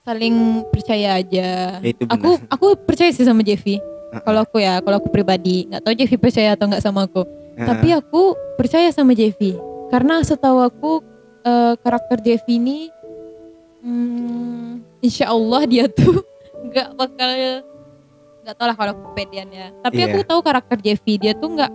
saling percaya aja Ya, itu benar. aku aku percaya sih sama Jeffy Kalau aku ya kalau aku pribadi nggak tahu Jeffy percaya atau nggak sama aku Heeh. tapi aku percaya sama Jeffy karena setahu aku eh, karakter Jeffy ini hmm, insya Allah dia tuh nggak bakal nggak tahu lah kalau kepedean ya tapi Iya. aku tahu karakter Jeffy dia tuh nggak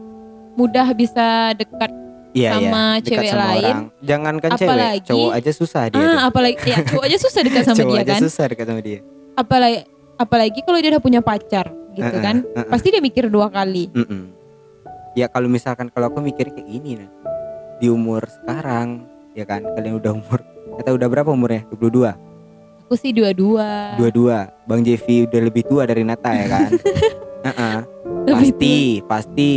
mudah bisa dekat Iya, sama iya, dekat cewek sama lain. orang. Jangankan cewek, Apalagi- cowok aja susah dia. tuh. ah apalagi ya cowok aja susah dekat sama cowok dia aja kan susah dekat sama dia. apalagi apalagi kalau dia udah punya pacar gitu Heeh, kan heeh. pasti dia mikir dua kali Mm-mm. Ya kalau misalkan kalau aku mikir kayak gini nah. Di umur sekarang ya kan kalian udah umur kata udah berapa umurnya? 22. aku sih dua-dua 22. Bang Jeffy udah lebih tua dari Nata ya kan? Heeh. Lebih pasti pasti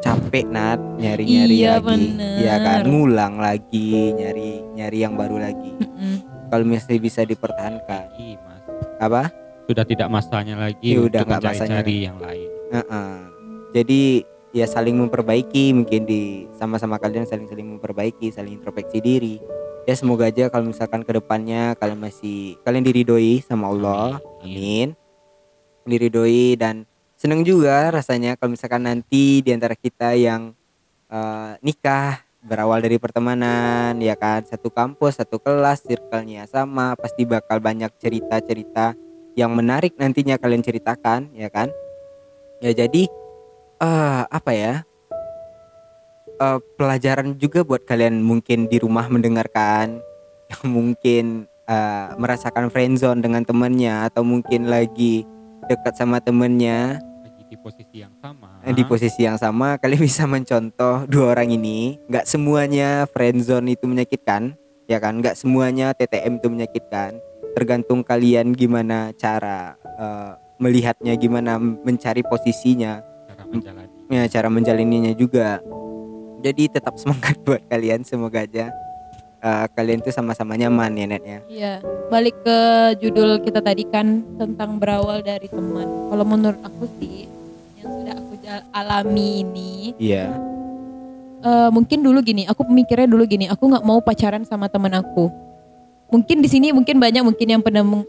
capek Nat nyari-nyari Iya, lagi. bener. Iya kan? Ngulang lagi, nyari nyari yang baru lagi. Mm-mm. Kalau masih bisa dipertahankan. Mas. Apa? Sudah tidak masanya lagi Ya udah, untuk nggak masanya mencari-cari yang lain. Heeh. Jadi ya saling memperbaiki mungkin di sama-sama kalian saling-saling memperbaiki, saling introspeksi diri. Ya semoga aja kalau misalkan ke depannya kalian masih kalian diridoi sama Allah, amin. Diridoi dan seneng juga rasanya kalau misalkan nanti di antara kita yang eh, nikah berawal dari pertemanan ya kan satu kampus satu kelas circle-nya sama pasti bakal banyak cerita-cerita yang menarik nantinya kalian ceritakan ya kan? Ya jadi eh apa ya? Eh, pelajaran juga buat kalian mungkin di rumah mendengarkan yang mungkin eh, merasakan friendzone dengan temannya atau mungkin lagi dekat sama temennya Lagi di posisi yang sama. di posisi yang sama kalian bisa mencontoh dua orang ini. Nggak semuanya friendzone itu menyakitkan ya kan? Nggak semuanya TTM itu menyakitkan tergantung kalian gimana cara eh, melihatnya gimana mencari posisinya cara menjalani. ya cara menjalaninya juga jadi tetap semangat buat kalian semoga aja eh, kalian tuh sama-sama nyaman ya net ya Iya, balik ke judul kita tadi kan tentang berawal dari teman. Kalau menurut aku sih yang sudah aku alami ini, iya eh, mungkin dulu gini, aku mikirnya dulu gini, aku nggak mau pacaran sama teman aku. Mungkin di sini mungkin banyak mungkin yang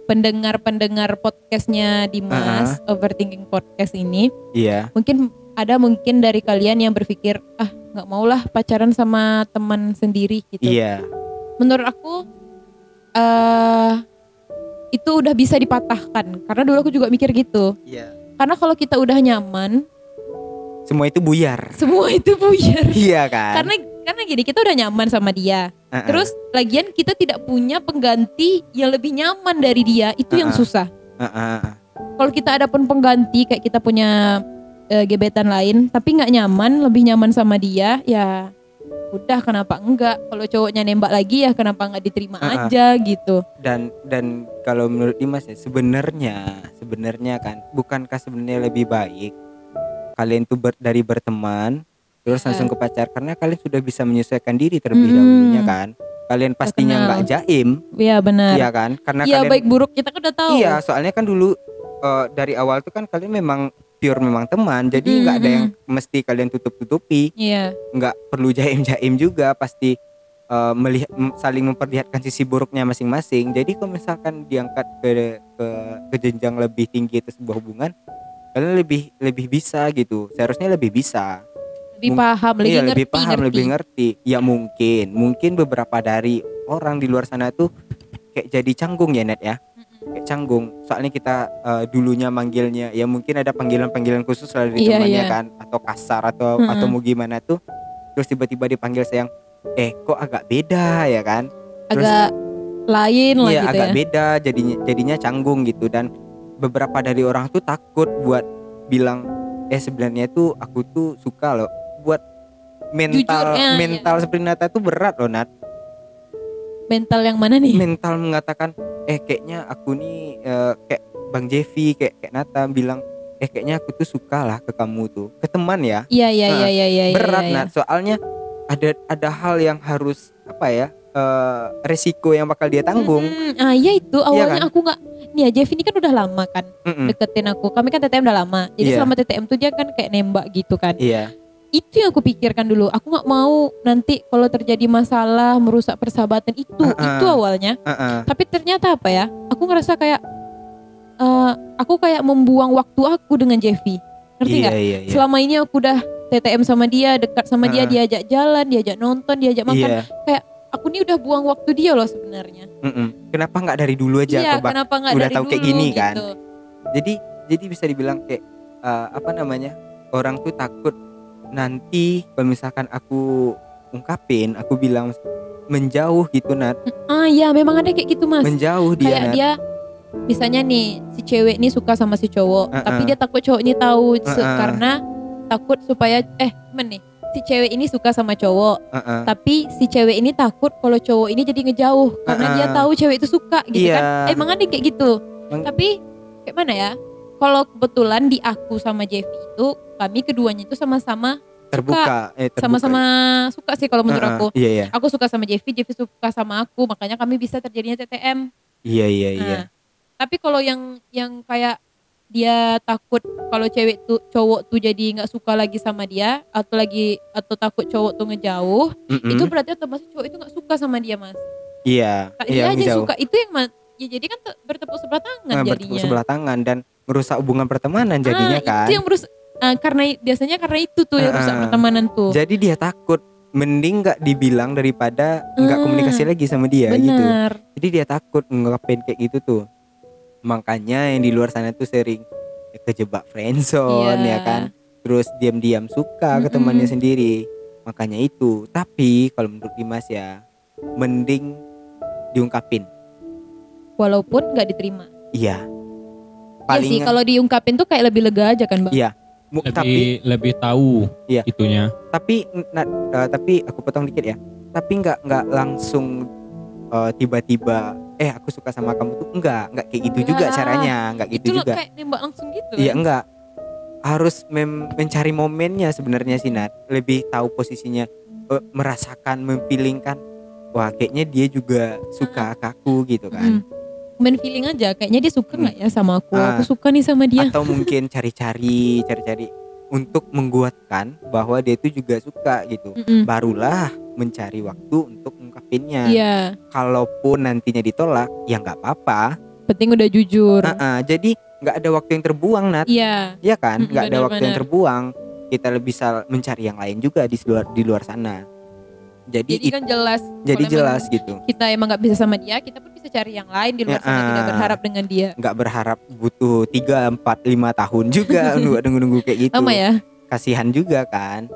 pendengar-pendengar podcastnya Dimas, Overthinking Podcast ini, iya. Mungkin ada mungkin dari kalian yang berpikir ah nggak maulah pacaran sama teman sendiri gitu. iya. Menurut aku eh itu udah bisa dipatahkan. Karena dulu aku juga mikir gitu. Iya. Karena kalau kita udah nyaman semua itu buyar. semua itu buyar. Iya kan? Karena karena gini kita udah nyaman sama dia Heeh. terus lagian kita tidak punya pengganti yang lebih nyaman dari dia itu yang Uh-uh. susah Heeh, heeh. kalau kita ada pun pengganti kayak kita punya eh, gebetan lain tapi nggak nyaman lebih nyaman sama dia ya udah kenapa enggak kalau cowoknya nembak lagi ya kenapa nggak diterima ah. aja gitu dan dan kalau menurut Dimas ya sebenarnya sebenarnya kan bukankah sebenarnya lebih baik kalian tuh ber- dari berteman terus Ya. langsung ke pacar karena kalian sudah bisa menyesuaikan diri terlebih Mm-mm. dahulunya kan. Kalian pastinya nggak jaim. Ya benar. Iya kan? Karena iya kalian baik buruk kita kan udah tahu. Iya soalnya kan dulu eh, dari awal tuh kan kalian memang pure memang teman. Jadi Mm-mm, nggak ada yang mesti kalian tutup tutupi iya. Nggak perlu jaim jaim juga pasti eh, melihat saling memperlihatkan sisi buruknya masing-masing. Jadi kalau misalkan diangkat ke ke ke jenjang lebih tinggi itu sebuah hubungan kalian lebih lebih bisa gitu. Seharusnya lebih bisa lebih paham lebih iya ngerti lebih paham ngerti. lebih ngerti. Ya mungkin. Mungkin beberapa dari orang di luar sana tuh kayak jadi canggung ya net ya. Kayak canggung. Soalnya kita eh, dulunya manggilnya ya mungkin ada panggilan-panggilan khusus lah dari Iya, temannya iya. kan atau kasar atau Mm-mm. atau mau gimana tuh. Terus tiba-tiba dipanggil sayang eh kok agak beda ya kan? Terus- agak lain lah iya gitu agak ya. beda jadinya jadinya canggung gitu. Dan beberapa dari orang tuh takut buat bilang eh sebenarnya tuh aku tuh suka loh buat mental Jujur, ya, mental seperti Nata tuh berat loh Nat. Mental yang mana nih? Mental mengatakan eh kayaknya aku nih eh, kayak Bang Jevi kayak kayak Nata bilang eh kayaknya aku tuh suka lah ke kamu tuh ke teman ya? Iya iya iya iya iya iya, berat iya. Nat. Soalnya ada ada hal yang harus apa ya eh, resiko yang bakal dia tanggung. Mm-mm. ah iya itu. Awalnya kan? aku nggak nih ya Jeff ini kan udah lama kan Mm-mm. deketin aku. Kami kan TTM udah lama. Jadi Iya. selama TTM tuh dia kan kayak nembak gitu kan. Iya itu yang aku pikirkan dulu aku nggak mau nanti kalau terjadi masalah merusak persahabatan itu Uh-uh. itu awalnya Heeh. tapi ternyata apa ya aku ngerasa kayak eh, aku kayak membuang waktu aku dengan Jeffy ngerti iya nggak iya iya selama ini aku udah TTM sama dia dekat sama dia Uh-uh. diajak jalan diajak nonton diajak makan iya aku ini udah buang waktu dia loh sebenarnya mm-mm. kenapa nggak dari dulu aja iya kebak kenapa nggak udah dari tahu kayak dulu gini kan? gitu. jadi jadi bisa dibilang kayak eh, apa namanya orang tuh takut nanti kalau misalkan aku ungkapin aku bilang menjauh gitu Nat ah iya memang ada kayak gitu mas menjauh dia kayak Nat dia misalnya nih si cewek ini suka sama si cowok Uh-uh. tapi dia takut cowok ini tahu se- Uh-uh. karena takut supaya eh gimana nih si cewek ini suka sama cowok Heeh. tapi si cewek ini takut kalau cowok ini jadi ngejauh karena Uh-uh. dia tahu cewek itu suka gitu Iya. kan emang ada kayak gitu Emang- tapi kayak mana ya kalau kebetulan di aku sama Jeffy itu kami keduanya itu sama-sama terbuka eh terbuka. sama-sama suka sih kalau menurut Heeh, aku. iya iya. Aku suka sama Jeffy Jeffy suka sama aku makanya kami bisa terjadinya TTM iya iya iya Nah, tapi kalau yang yang kayak dia takut kalau cewek tuh cowok tuh jadi nggak suka lagi sama dia atau lagi atau takut cowok tuh ngejauh Mm-mm. itu berarti otomatis cowok itu nggak suka sama dia mas. Iya Kak, iya dia aja suka. Itu yang ya jadi kan te- bertepuk sebelah tangan Nah, jadinya. bertepuk sebelah tangan dan merusak hubungan pertemanan jadinya ah, kan. itu yang merus ah, karena biasanya karena itu tuh yang rusak pertemanan tuh. Jadi dia takut mending nggak dibilang daripada nggak Ah, komunikasi lagi sama dia gitu. benar. Jadi dia takut ngelakuin kayak gitu tuh. Makanya yang di luar sana tuh sering kejebak friendzone Iya. ya kan. Terus diam-diam suka ke Mm-mm. temannya sendiri. Makanya itu. Tapi kalau menurut Dimas ya mending diungkapin. Walaupun nggak diterima. Iya Iya sih paling kalau diungkapin tuh kayak lebih lega aja kan bang? Iya. lebih tapi lebih tahu Iya. itunya. Tapi na- eh, tapi aku potong dikit ya. Tapi nggak nggak langsung eh, tiba-tiba eh aku suka sama kamu tuh. Enggak enggak kayak gitu juga Enggak. caranya. Enggak itu gitu loh juga. kayak nembak langsung gitu. Iya enggak harus mem- mencari momennya sebenarnya sih Nat. Lebih tahu posisinya eh, merasakan memfeelingkan. Wah kayaknya dia juga suka ke aku gitu kan. Hmm. Main feeling aja. Kayaknya dia suka nggak ya sama aku? Ah. aku suka nih sama dia. Atau mungkin cari-cari cari-cari untuk menguatkan bahwa dia itu juga suka gitu. Mm-mm. barulah mencari waktu untuk mengungkapinnya iya. Kalaupun nantinya ditolak ya nggak apa-apa. Penting udah jujur. Ah, ah, jadi nggak ada waktu yang terbuang Nat. Iya. Ya kan? Mm, nggak ada waktu yang terbuang. Kita lebih bisa mencari yang lain juga di luar di luar sana jadi jadi kan jelas jadi jelas gitu. kita emang nggak bisa sama dia kita pun bisa cari yang lain di luar Ya, sana tidak ah. berharap dengan dia. Nggak berharap butuh 3, 4, 5 tahun juga nunggu nunggu nunggu kayak gitu. Lama ya. Kasihan juga kan.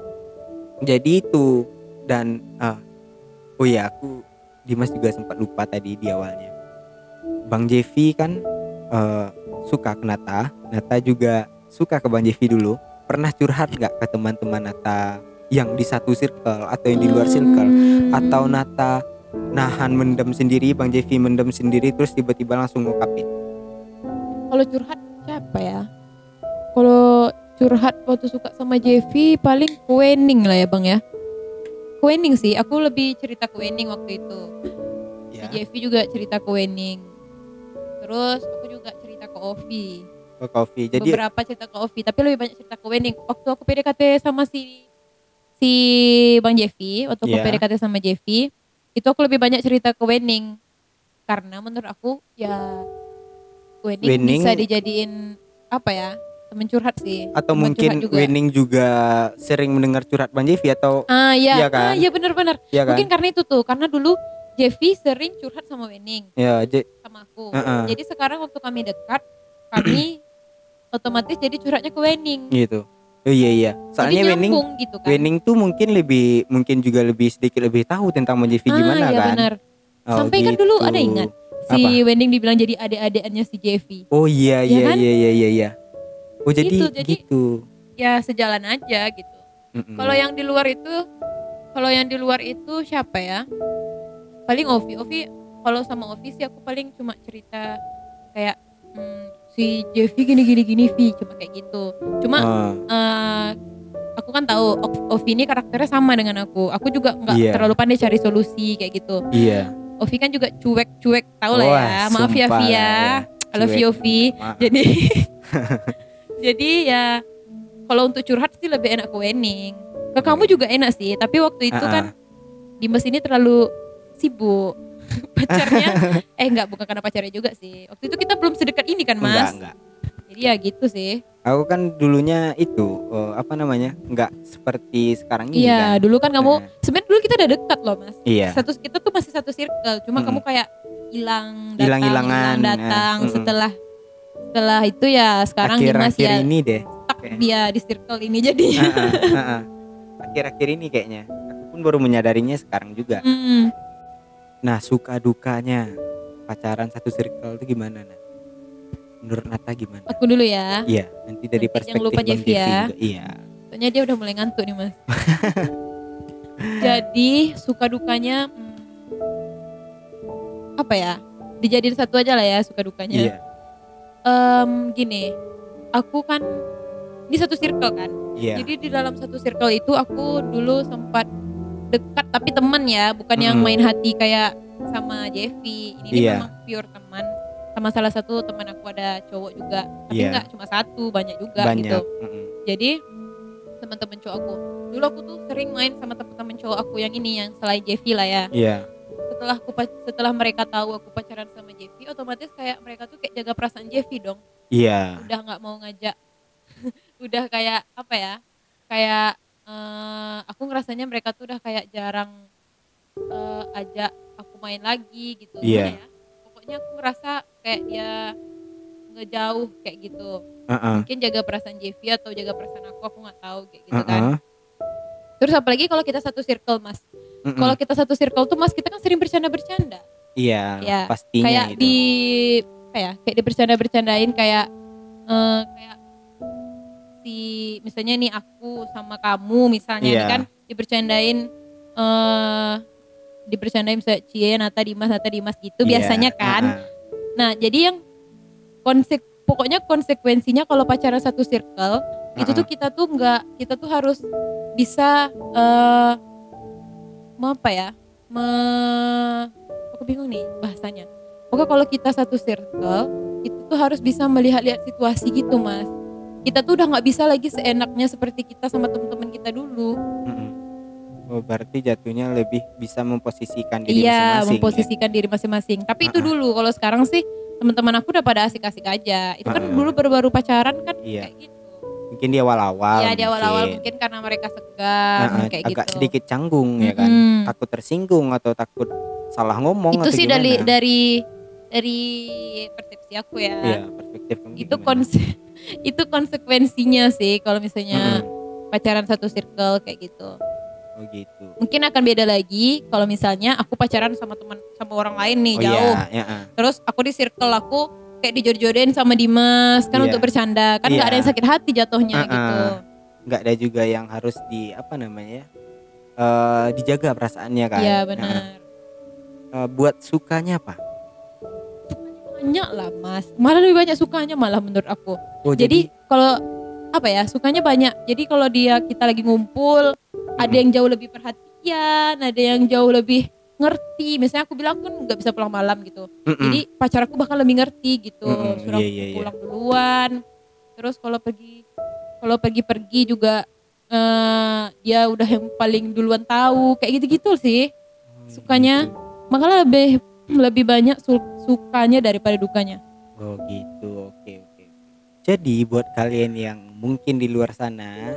Jadi itu dan ah, oh ya aku Dimas juga sempat lupa tadi di awalnya. Bang Jevi kan eh, suka ke Nata. Nata juga suka ke Bang Jevi dulu. Pernah curhat nggak ke teman-teman Nata yang di satu circle atau yang di luar circle. Hmm. atau Nata nahan mendem sendiri Bang Jeffy mendem sendiri terus tiba-tiba langsung ngungkapin. Kalau curhat siapa ya? Kalau curhat waktu suka sama Jeffy paling Kuening lah ya bang ya. Kuening sih aku lebih cerita Kuening waktu itu. Ya. Si Jeffy juga cerita Kuening. Terus aku juga cerita ke Ovi. Ke coffee jadi beberapa cerita ke Ovi tapi lebih banyak cerita ke Wening waktu aku PDKT sama si si Bang Jeffy waktu aku Iya. PDKT sama Jeffy itu aku lebih banyak cerita ke Wening karena menurut aku ya Wening, Wening- bisa dijadiin apa ya temen curhat sih atau temen mungkin juga. Wening juga sering mendengar curhat Bang Jeffy atau ah iya Iya kan? ah iya benar-benar ya kan mungkin karena itu tuh karena dulu Jeffy sering curhat sama Wening ya Je- sama aku Heeh. jadi sekarang waktu kami dekat kami otomatis jadi curhatnya ke Wening gitu oh iya iya soalnya jadi Wening gitu kan Wening tuh mungkin lebih mungkin juga lebih sedikit lebih tahu tentang Bang Jeffy gimana ah, iya kan benar. Oh, Sampai kan dulu ada gitu. ingat si Wending dibilang jadi adik-adikannya si Jeffy. oh iya Iya iya kan? iya iya iya iya oh jadi Gitu, gitu, jadi- Ya sejalan aja gitu. Mm-mm. Kalau yang di luar itu, kalau yang di luar itu siapa ya? Paling Ovi. Ovi kalau sama Ovi sih aku paling cuma cerita kayak hmm, si Jeffy gini gini gini Vi cuma kayak gitu. Cuma Ah, eh, aku kan tahu Ov- Ovi ini karakternya sama dengan aku. Aku juga nggak Iya. terlalu pandai cari solusi kayak gitu. iya Ovi kan juga cuek-cuek tau lah ya. Maaf ya sumpah Vi lah ya. I love Cuek. you Ovi. Jadi jadi ya kalau untuk curhat sih lebih enak ke Wening. Ke kamu juga enak sih, tapi waktu itu Ah, kan Dimas ini terlalu sibuk. pacarnya eh enggak bukan karena pacarnya juga sih. Waktu itu kita belum sedekat ini kan, enggak Mas. enggak Jadi ya gitu sih. aku kan dulunya itu eh, apa namanya enggak seperti sekarang ini Iya, kan dulu kan kamu Nah, sebenarnya dulu kita udah dekat loh, Mas. iya Satu kita tuh masih satu circle, cuma Mm-mm. kamu kayak hilang datang, Hilang-hilangan, hilang datang ya. Mm-mm. setelah setelah itu ya sekarang Dimas akhir-akhir ya ini deh stuck dia di circle ini jadi. Akhir-akhir ini kayaknya aku pun baru menyadarinya sekarang juga Hmm. Nah suka dukanya pacaran satu circle itu gimana nah menurut Nata gimana Aku dulu ya. iya nanti dari Nanti perspektif jangan lupa Bang Jeffy ya. juga iya Soalnya dia udah mulai ngantuk nih mas. Jadi suka dukanya hmm, apa ya? Dijadiin satu aja lah ya suka dukanya. iya Em, gini, aku kan ini satu circle kan. iya Jadi di dalam satu circle itu aku dulu sempat dekat tapi teman ya, bukan yang Mm-mm. main hati kayak sama Jeffy. Ini, Iya. memang pure teman. Sama salah satu teman aku ada cowok juga, tapi Iya. nggak cuma satu, banyak juga banyak gitu. Mm-mm. Jadi teman-teman cowok aku, dulu aku tuh sering main sama teman-teman cowok aku yang ini yang selain Jeffy lah ya. iya Setelah aku setelah mereka tahu aku pacaran sama Jeffy, otomatis kayak mereka tuh kayak jaga perasaan Jeffy dong. iya Udah nggak mau ngajak, udah kayak apa ya? Kayak eh, aku ngerasanya mereka tuh udah kayak jarang eh, ajak aku main lagi gitu. Iya. Gimana ya? Pokoknya aku ngerasa kayak dia ngejauh kayak gitu Heeh. mungkin jaga perasaan Jeffy atau jaga perasaan aku aku nggak tahu kayak gitu kan Heeh. terus apalagi kalau kita satu circle mas kalau kita satu circle tuh mas kita kan sering bercanda bercanda iya Ya, pastinya kayak itu di kayak kayak dibercanda bercandain kayak eh, kayak si misalnya nih aku sama kamu misalnya Iya. nih kan dibercandain eh dibercandain misalnya Cie Nata Dimas Nata Dimas gitu Iya, biasanya kan heeh. Nah, jadi yang konsek pokoknya konsekuensinya kalau pacaran satu circle itu Heeh. tuh kita tuh nggak kita tuh harus bisa eh mau apa ya? Me, aku bingung nih bahasanya. Pokoknya kalau kita satu circle itu tuh harus bisa melihat-lihat situasi gitu, Mas. Kita tuh udah nggak bisa lagi seenaknya seperti kita sama teman-teman kita dulu. Mm-mm. Oh, berarti jatuhnya lebih bisa memposisikan diri Iya, masing-masing. ya? memposisikan diri masing-masing. Tapi itu Ah-ah. dulu. Kalau sekarang sih teman-teman aku udah pada asik-asik aja. Itu kan Ah-ah. dulu baru-baru pacaran kan Iya. kayak gitu. Mungkin di awal-awal. ya di awal-awal mungkin. mungkin karena mereka segan Nah, kayak agak gitu. sedikit canggung ya kan. Mm-mm. Takut tersinggung atau takut salah ngomong Itu atau sih gimana. dari dari dari persepsi aku ya. Iya, perspektif kamu Itu gimana? Itu konsekuensinya sih kalau misalnya Mm-mm. pacaran satu circle kayak gitu. Oh gitu. Mungkin akan beda lagi kalau misalnya aku pacaran sama teman sama orang lain nih oh jauh. iya, ya, ah. Terus aku di circle aku kayak dijod-jodoin sama Dimas kan Iya. untuk bercanda kan nggak Iya. ada yang sakit hati jatuhnya Uh-uh. gitu. nggak ada juga yang harus di apa namanya eh dijaga perasaannya kan Iya benar. eh, buat sukanya apa Banyak lah mas. Malah lebih banyak sukanya malah menurut aku. oh Jadi kalau apa ya sukanya banyak. Jadi kalau dia kita lagi ngumpul, ada Hmm. yang jauh lebih perhatian, ada yang jauh lebih ngerti. Misalnya aku bilang kan nggak bisa pulang malam gitu. Mm-mm. Jadi pacar aku bakal lebih ngerti gitu. Mm-mm, Suruh iya, aku iya, pulang duluan. Terus kalau pergi kalau pergi-pergi juga eh dia udah yang paling duluan tahu kayak gitu-gitu sih. sukanya- gitu. Makanya lebih lebih banyak su- sukanya daripada dukanya. Oh gitu, oke oke. Jadi buat kalian yang mungkin di luar sana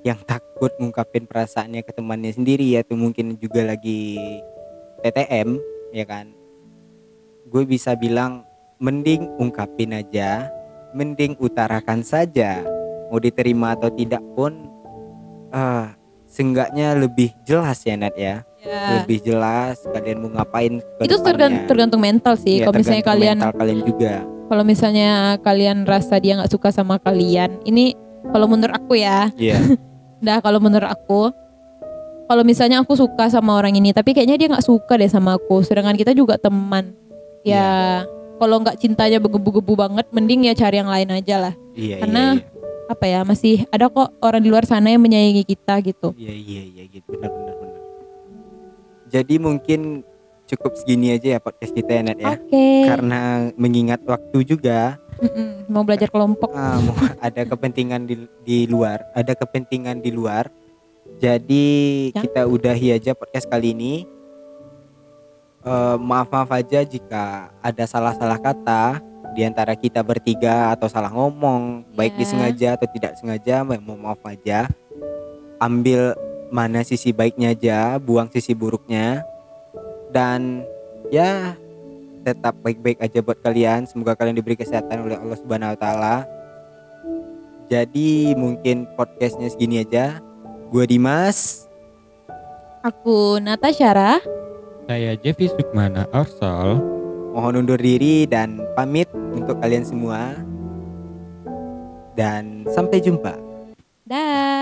yang takut ngungkapin perasaannya ke temannya sendiri atau mungkin juga lagi TTM ya kan. Gue bisa bilang mending ungkapin aja, mending utarakan saja. Mau diterima atau tidak pun ah seenggaknya lebih jelas ya Nat ya. Ya. Lebih jelas kalian mau ngapain ke Itu tergan- depannya. tergantung mental sih. Iya, kalau misalnya tergantung kalian mental kalian juga. kalau misalnya kalian rasa dia nggak suka sama kalian, ini kalau menurut aku ya, Iya. dah kalau menurut aku, kalau misalnya aku suka sama orang ini, tapi kayaknya dia nggak suka deh sama aku, sedangkan kita juga teman, ya kalau nggak cintanya bergebu-gebu banget, mending ya cari yang lain aja lah. Iya, Karena- iya, Apa ya, masih ada kok orang di luar sana yang menyayangi kita gitu. iya, iya, iya, iya, gitu, benar, benar, benar. Jadi mungkin cukup segini aja ya podcast kita ya, Nat ya. Oke. Karena mengingat waktu juga, Mm-mm, Mau belajar kelompok. mau ada kepentingan di, di luar, ada kepentingan di luar. Jadi Ya. kita udahi aja podcast kali ini. Eh, maaf maaf aja jika ada salah-salah kata di antara kita bertiga atau salah ngomong, baik Ya. disengaja atau tidak sengaja, mohon maaf aja. Ambil mana sisi baiknya aja, buang sisi buruknya. Dan ya tetap baik-baik aja buat kalian. Semoga kalian diberi kesehatan oleh Allah Subhanahu wa taala. Jadi mungkin podcastnya segini aja. Gua Dimas. Aku Natasha. Saya Jeffy Sukmana Arsal. Mohon undur diri dan pamit untuk kalian semua. Dan sampai jumpa. Dah.